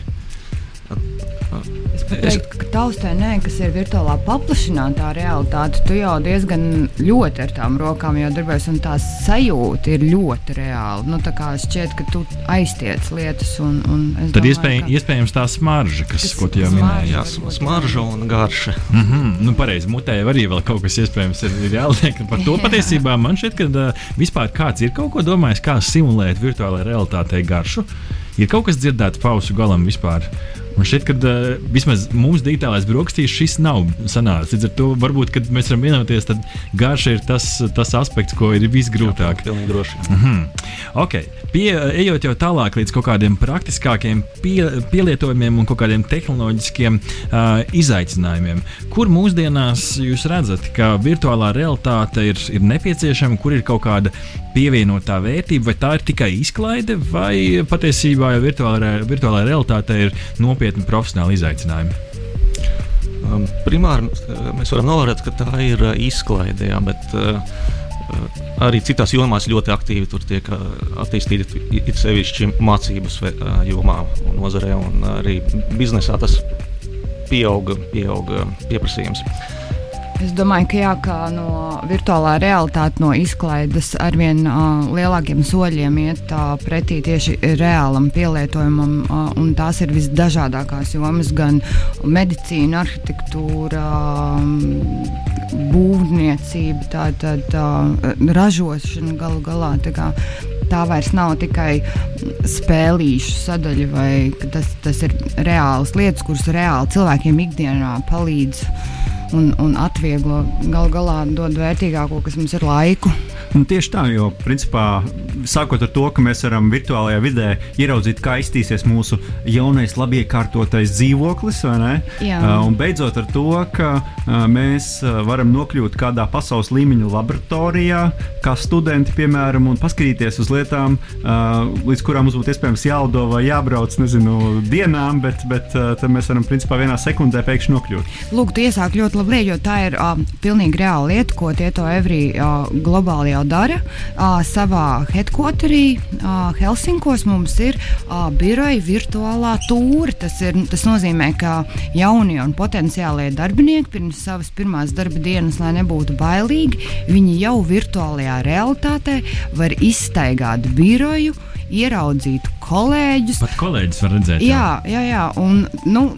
Es teiktu, ka taustē nē, kas ir virtuālā paplašinātā realitāte, tu jau diezgan ļoti ar tām rokām darbojies, un tā sajūta ir ļoti reāla. Nu, tā kā šķiet, ka tu aiztiec lietas. Un, un Tad domāju, iespēj, ka... iespējams tā smarža, kas, kas ko tu jau minēji. Jā, smarža un garša. Mm -hmm. nu, pareizi, mutē arī vēl kaut kas iespējams ir, ir jāliek. Par to patiesībā man šķiet, ka uh, vispār kāds ir kaut ko domājis, kā simulēt virtuālajai realitātei garšu. Ir kaut kas dzirdēts pausu galam vispār. Man šķiet, ka uh, vismaz mūsu digitālais brokastīs šis nav sanācis. Līdz ar to varbūt, kad mēs varam vienoties, tad garša ir tas, tas aspekts, ko ir visgrūtāk. Jā, pilnīgi droši. Mm -hmm. okay. Pie, ejot jau tālāk līdz kaut kādiem praktiskākiem pie, pielietojumiem un kaut kādiem tehnoloģiskiem uh, izaicinājumiem, kur mūsdienās jūs redzat, ka virtuālā realitāte ir, ir nepieciešama, kur ir kaut kāda pievienotā vērtība, vai tā ir tikai izklaide, vai patiesībā jau virtuālā, virtuālā realitāte ir nopietna nopietni profesionāli izaicinājumi? Um, primāri uh, mēs varam novērot, ka tā ir uh, izklaide, jā, bet uh, arī citās jomās ļoti aktīvi tiek attīstīta it sevišķi mācības jomā nozarē, un arī biznesā tas pieauga, pieauga pieprasījums. Es domāju, ka jā, ka no virtuālā realitāte, no izklaides arvien uh, lielākiem soļiem iet uh, pretī tieši reālam pielietojumam, uh, un tās ir visdažādākās jomas, gan medicīna, arhitektūra, um, būvniecība, tā tad uh, ražošana galu galā. Tā vairs nav tikai spēlīšu sadaļa, vai tas, tas ir reāls lietas, kuras reāli cilvēkiem ikdienā palīdz un, un atvieglo galu galā dod vērtīgāko, kas mums ir laiku. Un tieši tā, jo principā sākot ar to, ka mēs varam virtuālajā vidē ieraudzīt, kā iztīsies mūsu jaunais, labi iekārtotais dzīvoklis, uh, un beidzot ar to, ka uh, mēs varam nokļūt kādā pasaules līmeņa laboratorijā, kā studenti, piemēram, un paskatīties uz lietām, uh, līdz kurām mums būtu iespējams jālido vai jābrauc, nezinu, dienām, bet, bet uh, tad mēs varam principā vienā sekundē pēkšņi nokļūt. Lūk, tu iesāk ļoti labi, jo tā ir uh, pilnīgi reāla lieta, ko Tieto Evri uh, globālajā jau dara. Uh, savā headquarterī uh, Helsinkos mums ir uh, biroja virtuālā tūra. Tas, ir, tas nozīmē, ka jaunie un potenciālie darbinieki pirms savas pirmās darba dienas, lai nebūtu bailīgi, viņi jau virtuālajā realitātē var izstaigāt biroju, ieraudzīt kolēģus. Pat kolēģis var redzēt. Jā, jā, jā. Un, nu,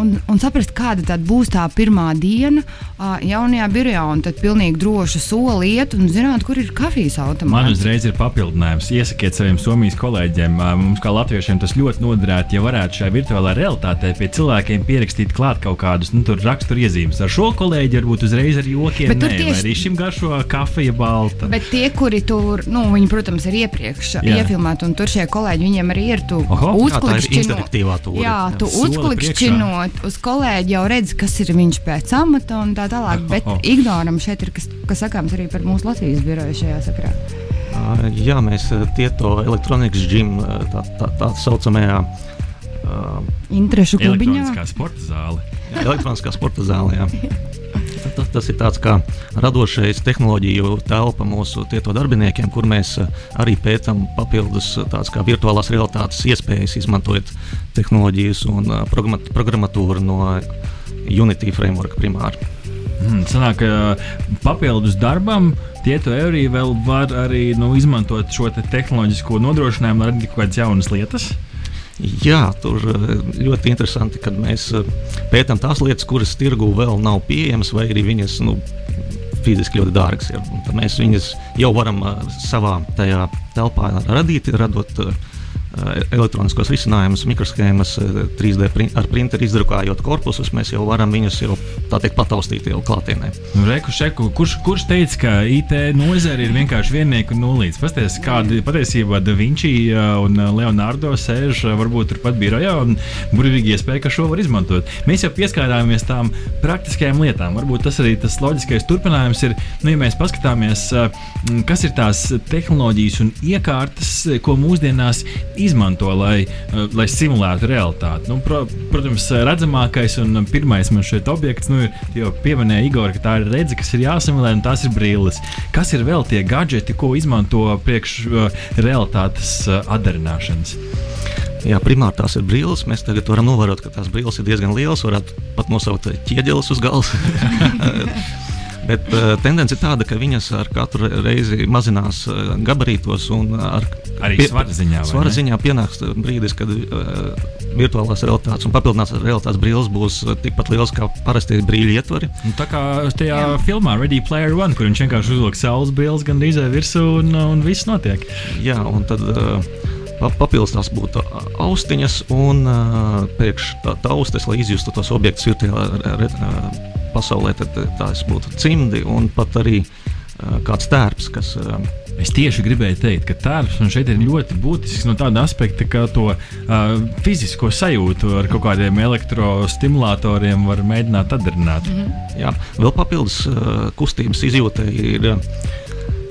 un, un saprast, kāda būs tā pirmā diena uh, jaunajā birojā. Un tad pilnīgi droši soli iet un zināt, kur ir kafijas automāts. Man uzreiz ir papildinājums. Iesakiet saviem Somijas kolēģiem, uh, mums kā latviešiem tas ļoti noderētu, ja varētu šajā virtuālā realitātē pie cilvēkiem pierakstīt klāt kaut kādus nu, raksturiezīmes. Ar šo kolēģi varbūt uzreiz ar jokiem, nē, tieši... arī šim garšo kafija balta. Bet tie, kuri tur, nu, viņi, protams, ir iepriekš Jā. iefilmēti, un tur šie kolēģi, viņiem arī ir tu uzklikšķinot. Jā, tu uzklikšķinot ejot uz kolēģi, jau redz, kas ir viņš pēc amata un tā tālāk. Bet ignoram šeit ir kas, kas sakāms arī par mūsu Latvijas biroju šajā sakrā. Jā, mēs tieto elektronikas džimu tā, tā, tā saucamajā uh, interešu klubiņā. Elektroniskā sporta zāle. Jā, elektroniskā sporta zāle. Jā. Tas, tas ir tāds kā radošais tehnoloģiju telpa mūsu tieto darbiniekiem, kur mēs eh, arī pētām papildus eh, tādas kā virtuālās realitātes iespējas, izmantojot tehnoloģijas un uh, programmatūru no Unity framework primāri. Hmm, sanāk, ka papildus darbam Tieto Eurī vēl var arī nu, izmantot šo te tehnoloģisko nodrošinājumu, lai radītu kaut kādas jaunas lietas. Jā, tur eh, ļoti interesanti, kad mēs eh, pētām tās lietas, kuras tirgu vēl nav pieejamas, vai arī viņas nu, fiziski ļoti dārgas. Ir. Tad mēs viņas jau varam eh, savā telpā radīt, radot uh, elektroniskos risinājumus, mikroshēmas, 3D eh, prin ar printeru izdrukājot korpusus, mēs jau varam viņus jau tā teikt pataustīt jau klātienē. Nu, Reku, šeku, kurš, kurš teica, ka IT nozare ir vienkārši viennieku nulīts? Pasties, kāda patiesībā Da Vinci eh, un Leonardo sēž varbūt turpat birojā un burvīgi iespēja, ka šo var izmantot. Mēs jau pieskārāmies tām praktiskajām lietām. Varbūt tas arī tas loģiskais turpinājums ir, nu, ja mēs paskatāmies, kas ir tās tehnoloģijas un iekārtas, ko mūsdienās izmanto, lai, eh, lai simulētu realitāti. Nu, pro, protams, redzamākais un pirmais man šeit objekts nu, ir jau pieminēja Igor, ka tā ir redzes, kas ir jāsimulē, un tās ir brilles. Kas ir vēl tie gadgeti, ko izmanto priekš uh, realitātes uh, atdarināšanas? Jā, primāri tās ir brilles. Mēs tagad varam novērot, ka tās brilles ir diezgan lielas. Varētu pat nosaukt ķieģeles uz galda. Bet uh, tendence ir tāda, ka viņas ar katru reizi mazinās uh, gabarītos un ar arī pie, svara ziņā. Svara ziņā pienāks brīdis, kad uh, virtuālās realitātes un papildinātās realitātes brilles būs tikpat liels kā parastie brīļu ietvari. Nu, tā kā tajā Jā. filmā Ready Player One, kur viņš vienkārši uzliek saules brilles gan drīzē virsū un, un viss notiek. Jā, un tad. Uh, Papildus tās būtu austiņas un priekš tā, tā austes, lai izjustu tos objektus virtuālā pasaulē, tad tās būtu cimdi un pat arī kāds tērps, kas. Es tieši gribēju teikt, ka tērps man šeit ir ļoti būtisks no tāda aspekta, ka to uh, fizisko sajūtu ar kaut kādiem elektrostimulatoriem var mēģināt atdarināt. Mm -hmm. Jā, vēl papildus uh, kustības izjūta ir.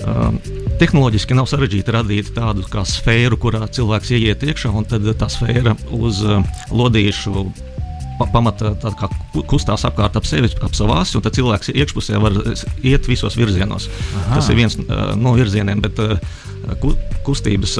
Uh, tehnoloģiski nav sarežģīti radīt tādu kā sfēru, kurā cilvēks ieiet iekšā, un tad tā sfēra uz uh, lodīšu pamata kustās apkārt ap sevi, ap savu asi, un tad cilvēks iekšpusē var iet visos virzienos. Aha. Tas ir viens uh, no virzieniem, bet uh, kustības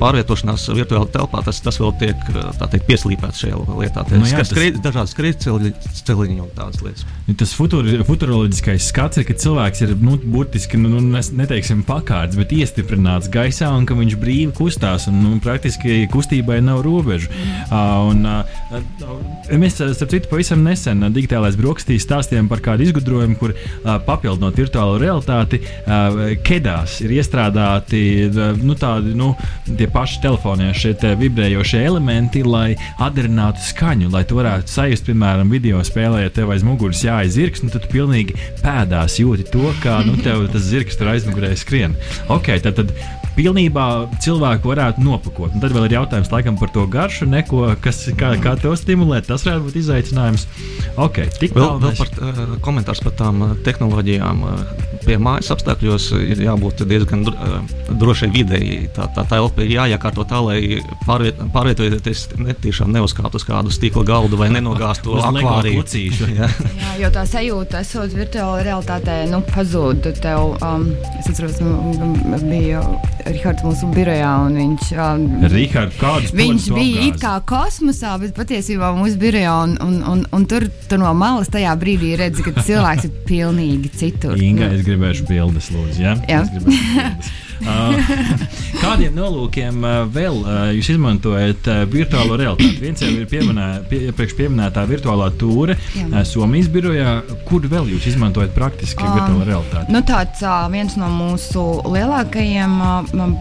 pārvietošanās virtuālā telpā, tas, tas vēl tiek teikt, pieslīpēts šajā lietā. Nu, jā, tas ir dažādi skrejceliņi un tādas lietas. Tas futuri, futuroloģiskais skats ir, ka cilvēks ir nu, burtiski, nu, nu neteiksim, pakārts, bet iestiprināts gaisā un ka viņš brīvi kustās. Un, nu, praktiski kustībai nav robežu. Uh, un, uh, mēs, starp citu, pavisam nesen digitālais brokastīs stāstījām par kādu izgudrojumu, kur uh, papildinot virtuālo realitāti, uh, kedās ir iestrādāti nu, tādi nu, paši telefonā šie vibrējošie elementi, lai atdarinātu skaņu, lai tu varētu sajust, piemēram, video spēlē, ja tev aiz muguras jāizzirgs, nu, tad tu pilnīgi pēdās jūti to, kā nu, tev tas zirgs tur aizmugurē skrien. Okay, tad, tad pilnībā cilvēku varētu nopakot. Un tad vēl ir jautājums laikam, par to garšu, neko, kas, kā, kā to stimulēt. Tas varētu būt izaicinājums. Okay, vēl, vēl par uh, komentārs par tām uh, tehnoloģijām. Uh, pie mājas apstākļos ir jābūt diezgan drošai videi. Tā, tā telpa ir jāiekārto tā, lai pārviet, pārvietojoties tiešām neuzkāptu uz kādu stikla galdu vai nenogāztu akvāriju. jā. jā, jo tā sajūta, esot virtuālā realitātē, nu, pazūd. Tev, um, es atceros, nu, bija Rihards mūsu birojā, viņš, um, Richard, viņš bija it kā kosmosā, bet patiesībā mūsu birojā, un, un, un, un tur, tur no malas tajā brīdī redzi, ka cilvēks ir pilnīgi citur. Inga, es gribēšu bildes, lūdzu. Ja? Jā. Kādiem nolūkiem vēl jūs izmantojat virtuālo realitāti? Viens jau ir pieminē, pie, iepriekš pieminētā virtuālā tūre Jā. Somijas birojā. Kur vēl jūs izmantojat praktiski um, virtuālo realitāti? Nu, tāds viens no mūsu lielākajiem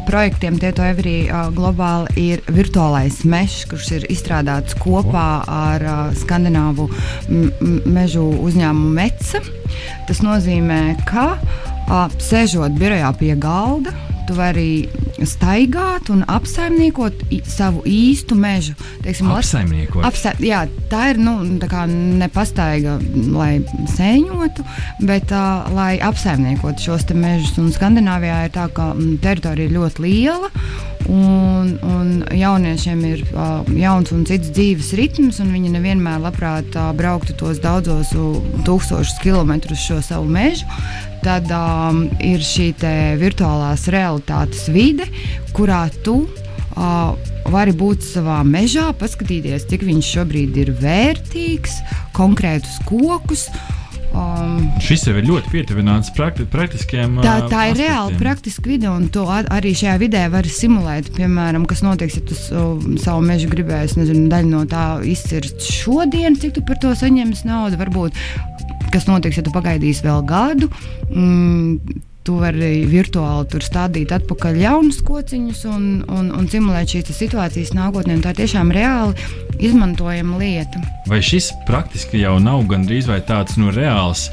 projektiem, Tieto Everī globāli, ir virtuālais mežs, kurš ir izstrādāts kopā ar skandināvu mežu uzņēmumu Meca. Tas nozīmē, ka uh, sēžot birojā pie galda, tu vari staigāt un apsaimniekot savu īstu mežu. Teiksim, apsaimniekot. Apsa jā, tā ir nu, tā nepastaiga, lai sēņotu, bet uh, lai apsaimniekotu šos mežus. Un Skandināvijā ir tā, ka m, teritorija ir ļoti liela. Un, un jauniešiem ir uh, jauns un cits dzīves ritms, un viņi nevienmēr labprāt uh, brauktu tos daudzos tūkstošus kilometrus šo savu mežu tad um, ir šī virtuālās realitātes vide, kurā tu uh, vari būt savā mežā, paskatīties, cik viņš šobrīd ir vērtīgs, konkrētus kokus. Um, Šis jau ir ļoti pietuvināts prakti, praktiskiem. Tā, tā ir reāli praktiska vide, un to arī šajā vidē var simulēt. Piemēram, kas notiks, ja tu uh, savu mežu gribēsi, nezinu, daļu no tā izcirst šodien, cik tu par to saņemsi naudu. Varbūt kas notiks, ja tu pagaidīsi vēl gadu. Mm, Tu vari virtuāli tur stādīt atpakaļ jaunus kociņus un, un, un simulēt šīs situācijas nākotnē. Tā ir tiešām reāli izmantojama lieta. Vai šis praktiski jau nav gandrīz vai tāds nu, reāls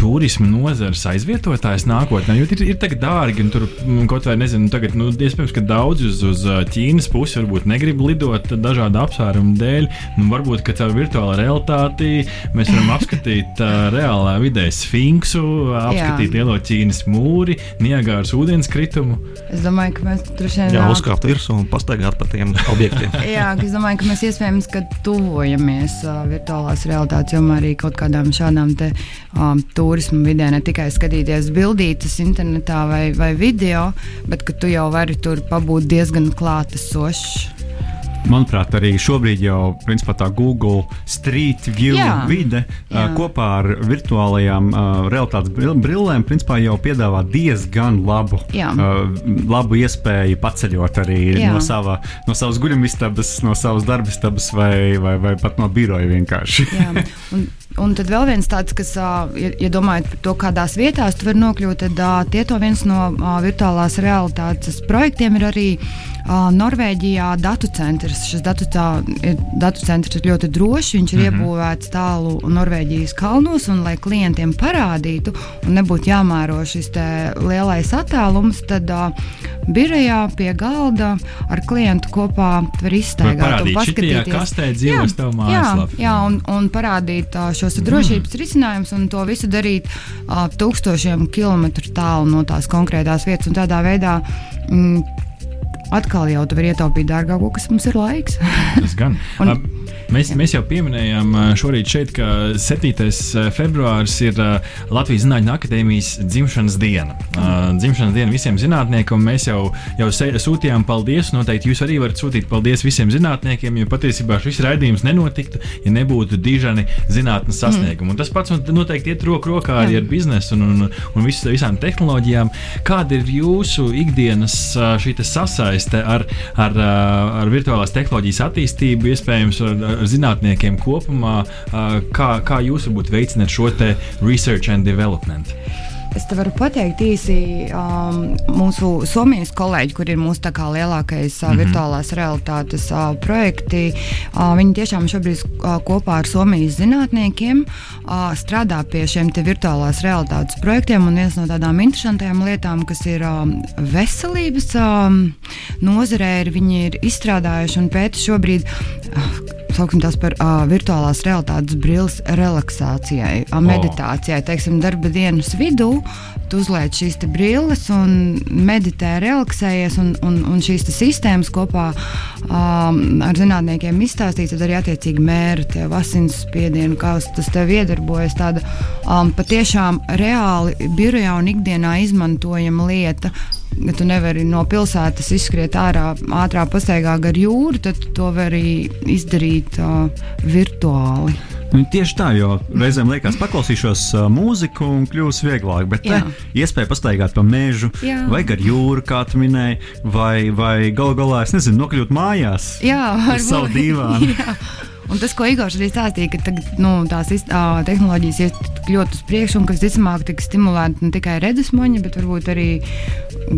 turisma nozares aizvietotājs nākotnē? Jo ir, ir tagad dārgi, un tur mm, kaut vai nezinu, tagad, nu, iespējams, ka daudzi uz, uz Ķīnas pusi varbūt negrib lidot dažādu apsvērumu dēļ. Nu, varbūt, ka caur virtuālo realitāti mēs varam apskatīt uh, reālā vidē sfinksu, apskatīt lielo Ķīnas mūri, Niagāras ūdenskritumu. Es domāju, ka mēs tur šodien jā, uzkāpt virsū un pastaigāt pa tiem objektiem. jā, es domāju, ka mēs iespējams, ka tuvojamies uh, virtuālās realitātes jomā arī kaut kādām šādām te um, turismu vidē, ne tikai skatīties bildītas internetā vai, vai video, bet ka tu jau vari tur pabūt diezgan klātesošs. Manuprāt, arī šobrīd jau principā, tā Google Street View jā, vide jā. Kopā ar virtuālajām uh, realitātes brillēm principā, jau piedāvā diezgan labu, jā. uh, labu iespēju paceļot arī jā. no, sava, no savas guļamistabas, no savas darbistabas vai, vai, vai pat no biroja vienkārši. Un, tad vēl viens tāds, kas, ja, ja domājat par to, kādās vietās tu vari nokļūt, tad tieto viens no virtuālās realitātes projektiem ir arī Norvēģijā datu centrs. Šis datu, tā, datu centrs ir ļoti drošs. Viņš ir mm -hmm. iebūvēts tālu Norvēģijas kalnos, un lai klientiem parādītu, un nebūtu jāmēro šis lielais attālums, tad uh, birojā pie galda ar klientu kopā var izstaigāt un paskatīties, kas te dzīvo tavā mājaslapā. Jā, jā, un, un parādīt uh, šos mm. drošības risinājumus un to visu darīt uh, tūkstošiem kilometru tālu no tās konkrētās vietas. Tādā veidā mm, atkal jau tu vari ietaupīt dārgāko, kas mums ir laiks. Tas gan. un, Mēs, mēs jau pieminējām šorīt, šeit, ka 7. februāris ir Latvijas Zinātņu akadēmijas dzimšanas diena. Dzimšanas diena visiem zinātniekiem. Mēs jau, jau sūtījām paldies. Noteikti jūs arī varat sūtīt paldies visiem zinātniekiem, jo patiesībā šis raidījums nenotiktu, ja nebūtu dižani zinātnes sasniegumi. Mm. Un tas pats noteikti iet roku rokā arī ar biznesu un, un, un vis, visām tehnoloģijām. Kāda ir jūsu ikdienas sasaiste ar, ar, ar virtuālās tehnoloģijas attīstību, iespējams, ar, ar zinātniekiem kopumā, kā, kā jūs varbūt veicināt šo research and development? Es te varu pateikt īsi um, mūsu Somijas kolēģi, kur ir mūsu lielākais uh, mm -hmm. virtuālās realitātes uh, projekti. Uh, viņi tiešām šobrīd uh, kopā ar Somijas zinātniekiem uh, strādā pie šiem virtuālās realitātes projektiem. Un viens no tādām interesantām lietām, kas ir um, veselības um, nozarē, ir viņi ir izstrādājuši un pēta šobrīd. Uh, sauksim tās par uh, virtuālās realitātes brilles relaksācijai, uh, meditācijai. Teiksim, darba dienas vidū tu uzliec šīs brilles un meditē, relaksējies, un, un, un šīs sistēmas kopā um, ar zinātniekiem izstāstīt, tad arī attiecīgi mēra tev asinsspiedienu, kā tas tev iedarbojas. Tāda um, patiešām reāli birojā un ikdienā izmantojama lieta. Ja tu nevari no pilsētas izskriet ārā, ātrā pastaigā gar jūru, tad to var arī izdarīt uh, virtuāli. Nu, tieši tā, jo reizēm liekas, paklausīšos uh, mūziku un kļūs vieglāk, bet te, iespēja pastaigāt pa mežu, Jā. vai gar jūru, kā tu minēji, vai, vai galu galā, es nezinu, nokļūt mājās Jā, ar savu dīvānu. Un tas, ko Igors arī stāstīja, ka tagad, nu, tās uh, tehnoloģijas iet ļoti uz priekšu, un ka visticamāk tiks stimulēta ne tikai redzesmoņa, bet varbūt arī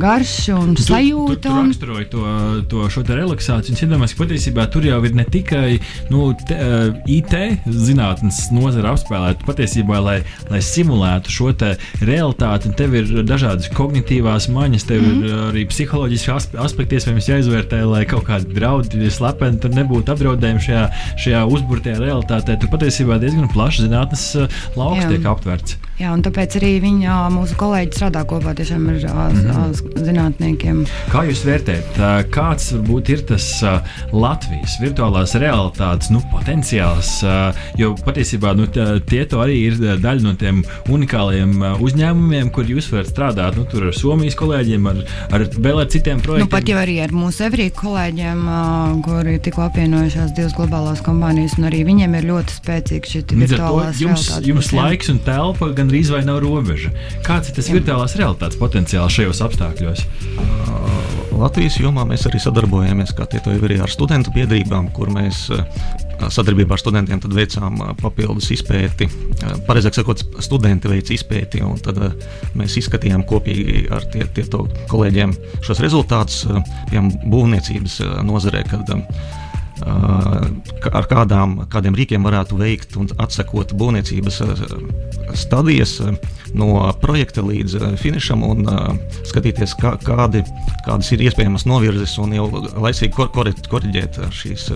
garša un sajūta. Tu, tu, tu raksturoji to, to šo te relaksāciju. Es iedomājos, ka patiesībā tur jau ir ne tikai nu, te, uh, IT zinātnes nozara apspēlēta, patiesībā, lai, lai simulētu šo realitāti, un tev ir dažādas kognitīvās maņas, tev mm ir arī psiholoģiski aspekti, iespējams, jāizvērtē, lai kaut kādi draudi slepeni tur nebūtu apdraudējumi šajā, šajā šajā uzburtajā realitātē, tur patiesībā diezgan plašs zinātnes uh, lauks tiek aptverts. Jā, un tāpēc arī viņa, mūsu kolēģi strādā kopā tiešām ar mm -hmm. zinātniekiem. Kā jūs vērtējat, kāds varbūt ir tas Latvijas virtuālās realitātes nu, potenciāls? Jo patiesībā nu, tie arī ir daļa no tiem unikāliem uzņēmumiem, kur jūs varat strādāt nu, ar Somijas kolēģiem, ar, ar vēl ar citiem projektiem. Nu, pat jau arī ar mūsu Evrīku kolēģiem, kuri tikko apvienojušās divas globālās kompānijas, un arī viņiem ir ļoti spēcīga šī virtuālā realitāte. Jums, laiks un telpa gan gandrīz vai nav robeža. Kāds ir tas Jā. virtuālās realitātes potenciāls šajos apstākļos? Uh, Latvijas jomā mēs arī sadarbojamies arī ar studentu biedrībām, kur mēs uh, sadarbībā ar studentiem veicām uh, papildus izpēti. Pareizāk sakot, studenti veic izpēti, un tad mēs izskatījām kopīgi ar tie, tie kolēģiem šos rezultātus, piemēram, būvniecības nozarē. Kad, ar kādām, kādiem rīkiem varētu veikt un atsekot būvniecības stadijas no projekta līdz finišam un skatīties, kā, kādi, kādas ir iespējamas novirzes un jau laicīgi kor, kor, koriģēt šīs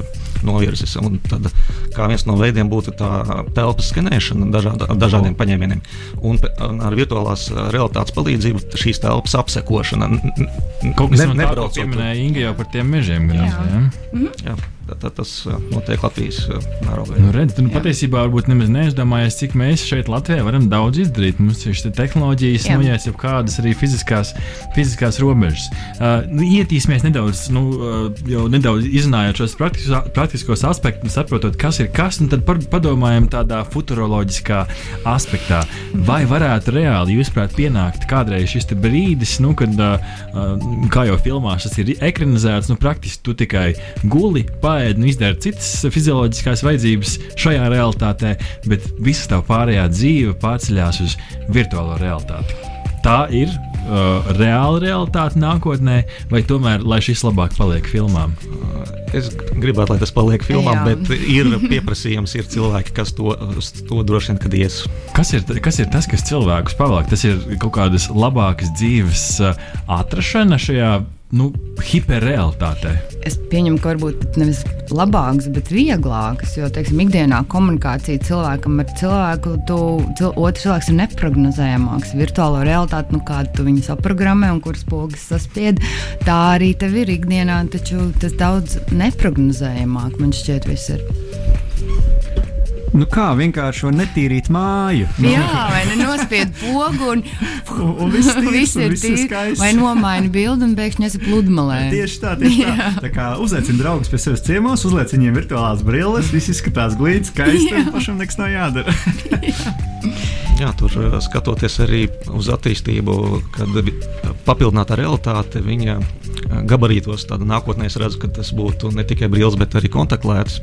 novirzes. Un tad, kā viens no veidiem būtu tā telpas skenēšana dažāda, dažādiem paņēmieniem. Un ar virtuālās realitātes palīdzību šīs telpas apsekošana. Kaut kas ne, no tā, ko pieminēja Inga jau par tiem mežiem. Gan, jā. Jā. Mm -hmm. jā. Tad tas notiek Latvijas mērogā. Nu, redz, nu, patiesībā varbūt nemaz neizdomājies, cik mēs šeit Latvijā varam daudz izdarīt. Mums ir šīs tehnoloģijas, noies jau kādas arī fiziskās, fiziskās robežas. Uh, nu, ietīsimies nedaudz, nu, uh, jau nedaudz izrunājot šos praktiskos, praktiskos aspektus, saprotot, kas ir kas, un tad par, padomājam tādā futuroloģiskā aspektā. Vai varētu reāli, jūsuprāt, pienākt kādreiz šis brīdis, nu, kad, uh, kā jau filmās, tas ir ekranizēts, nu, praktiski tu tikai guli pāri paēd un izdara citas fizioloģiskās vajadzības šajā realitātē, bet visa tā pārējā dzīve pārceļās uz virtuālo realitāti. Tā ir uh, reāla realitāte nākotnē, vai tomēr, lai šis labāk paliek filmām? Es gribētu, lai tas paliek filmā, Jā. bet ir pieprasījums, ir cilvēki, kas to, to droši vien ies. Kas ir, kas ir tas, kas cilvēkus pavalk? Tas ir kaut kādas labākas dzīves uh, atrašana šajā nu, hiperrealitātē. Es pieņemu, ka varbūt nevis labāks, bet vieglāks. Jo, teiksim, ikdienā komunikācija cilvēkam ar cilvēku, tu, cil, otrs cilvēks ir neparedzējamāks. Virtuālo realitāti, nu, kādu tu viņu saprogrammē un kuras pogas saspied, tā arī tev ir ikdienā, taču tas daudz neparedzējamāk man šķiet viss ir. Nu kā vienkārši var netīrīt māju? Nu. Jā, vai ne nospied pogu un, un, un viss, tīrs, viss ir tīrs. Vai nomaini bildi un pēkšņi esi pludmalē. Tieši tā, tieši tā. Jā. Tā kā uzaicini draugus pie sevis ciemos, uzliec viņiem virtuālās brilles, viss izskatās glīts, skaisti, un pašam nekas nav jādara. Jā, tur uh, skatoties arī uz attīstību, kad papildināta realitāte, viņa uh, gabarītos, tad nākotnē es redzu, ka tas būtu ne tikai brīvs, bet arī kontaktlēts.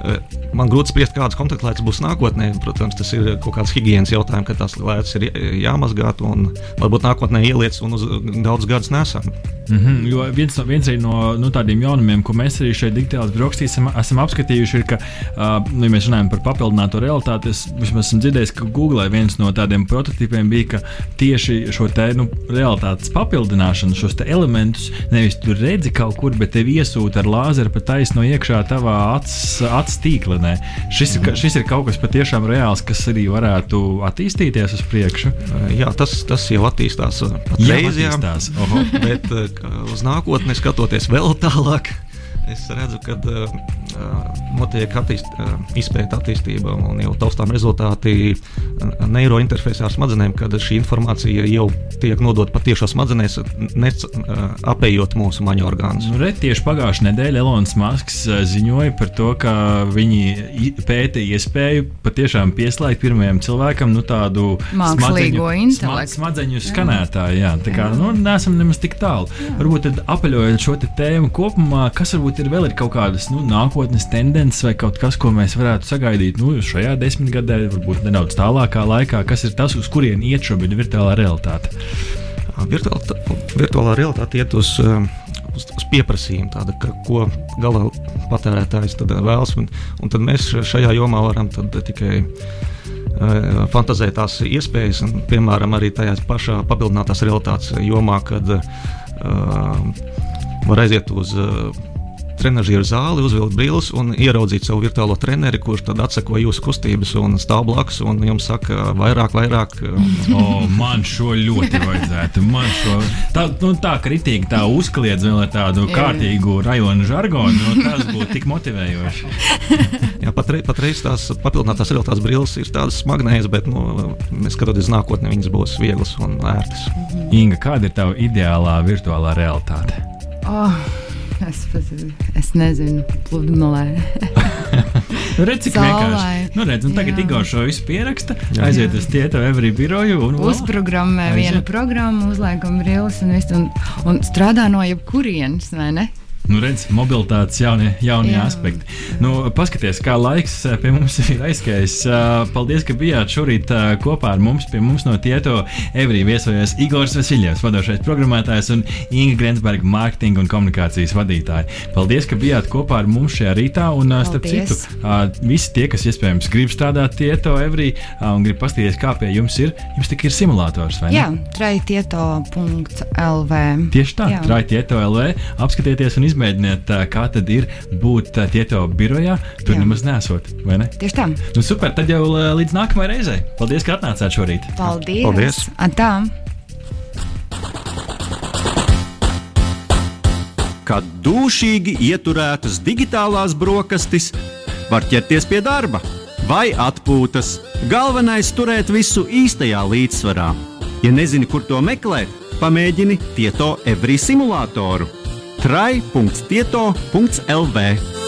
Eh, man grūti spriest, kādas kontaktlētas būs nākotnē. Protams, tas ir kaut kāds higiēnas jautājums, ka tās lētas ir jāmazgā un varbūt nākotnē ieliec un uz daudz gadus nesam. Mm -hmm, jo viens, viens no nu, tādiem jaunumiem, ko mēs arī šeit digitālās brokastīs esam, esam apskatījuši, ir, ka, uh, ja mēs runājam par papildināto realitāti, es vismaz esmu dzirdējis, ka Google viens no tādiem prototipiem bija, ka tieši šo te nu, realitātes papildināšanu, šos elementus nevis tur redzi kaut kur, bet tev iesūta ar lāzeru pa taisno iekšā tavā acis mobilitātes tīkla. Ne? Šis, ir, šis ir kaut kas patiešām reāls, kas arī varētu attīstīties uz priekšu. Jā, tas, tas jau attīstās patreiz, jā, attīstās. bet uz nākotni skatoties vēl tālāk es redzu, ka notiek attīst, izpēta attīstība un jau taustām rezultāti neirointerfejsā ar smadzenēm, kad šī informācija jau tiek nodota patiešām smadzenēs, nec, apējot mūsu maņu orgānus. Nu, re, tieši pagājušajā nedēļā Elonas Masks ziņoja par to, ka viņi pēta iespēju patiešām pieslēgt pirmajam cilvēkam nu, tādu mākslīgo intelektu. Smadzeņu skanētāju. Jā. Tā kā nu, nesam nemaz tik tālu. Jā. Varbūt apaļojot šo tēmu kopumā, kas varbūt ir vēl ir kaut kādas nu, nākotnes tendences vai kaut kas, ko mēs varētu sagaidīt nu, šajā desmitgadē, varbūt nedaudz tālākā laikā, kas ir tas, uz kurien iet šobrīd virtuālā realitāte? Virtuālā, virtuālā realitāte iet uz, uz, uz pieprasījumu, tāda, ka, ko gala patērētājs vēlas. Un, un tad mēs šajā jomā varam tikai uh, fantazēt tās iespējas, un, piemēram, arī tajā pašā papildinātās realitātes jomā, kad uh, var aiziet uz uh, trenižera zāli, uzvilkt brilles un ieraudzīt savu virtuālo treneri, kurš tad atsako jūsu kustības un stāv blakus un jums saka, vairāk, vairāk. oh, man šo ļoti vajadzētu. Man šo tā, nu, tā kritīgi tā uzkliedz vēl ar tādu kārtīgu rajonu žargonu. Nu, tas būtu tik motivējoši. Jā, patreiz, patreiz tās papildinātās realitātes brilles ir tādas smagnējas, bet, nu, skatoties nākotnē, viņas būs vieglas un ērtas. Inga, kāda ir tava ideālā virtuālā realitāte? Oh. Es, es nezinu, pludmalē. nu, redz, cik vienkārši. Nu, redz, nu, tagad Igor šo visu pieraksta, jā. aiziet uz tieto every biroju un uzprogrammē vienu programmu, uzliekam brilles un, visu, un, un strādā no jebkurienes, vai ne? Nu, redz, mobilitātes jaunie, jaunie Jā. aspekti. Nu, paskaties, kā laiks eh, pie mums ir aizskājis. Eh, paldies, ka bijāt šorīt eh, kopā ar mums. Pie mums no Tieto Evrī viesojas Igors Vasiljevs, vadošais programmētājs un Inga Grensberga, mārketinga un komunikācijas vadītāja. Paldies, ka bijāt kopā ar mums šajā rītā. Un, starp citu, visi tie, kas iespējams grib strādāt Tieto Evrī un grib paskatīties, kā pie jums ir, jums tik ir simulators, vai ne? Jā, traitieto.lv. Tieši tā, traitieto.lv. Apskatieties un izmēģiniet izmēģiniet, kā tad ir būt Tieto birojā, tur Jā. nemaz nesot. Ne? Tieši tā. Nu, super, tad jau līdz nākamajai reizei. Paldies, ka atnācāt šorīt. Paldies! Paldies. Atā. Kad dūšīgi ieturētas digitālās brokastis, var ķerties pie darba vai atpūtas. Galvenais - turēt visu īstajā līdzsvarā. Ja nezini, kur to meklēt, pamēģini Tieto Every simulātoru trai.tieto.lv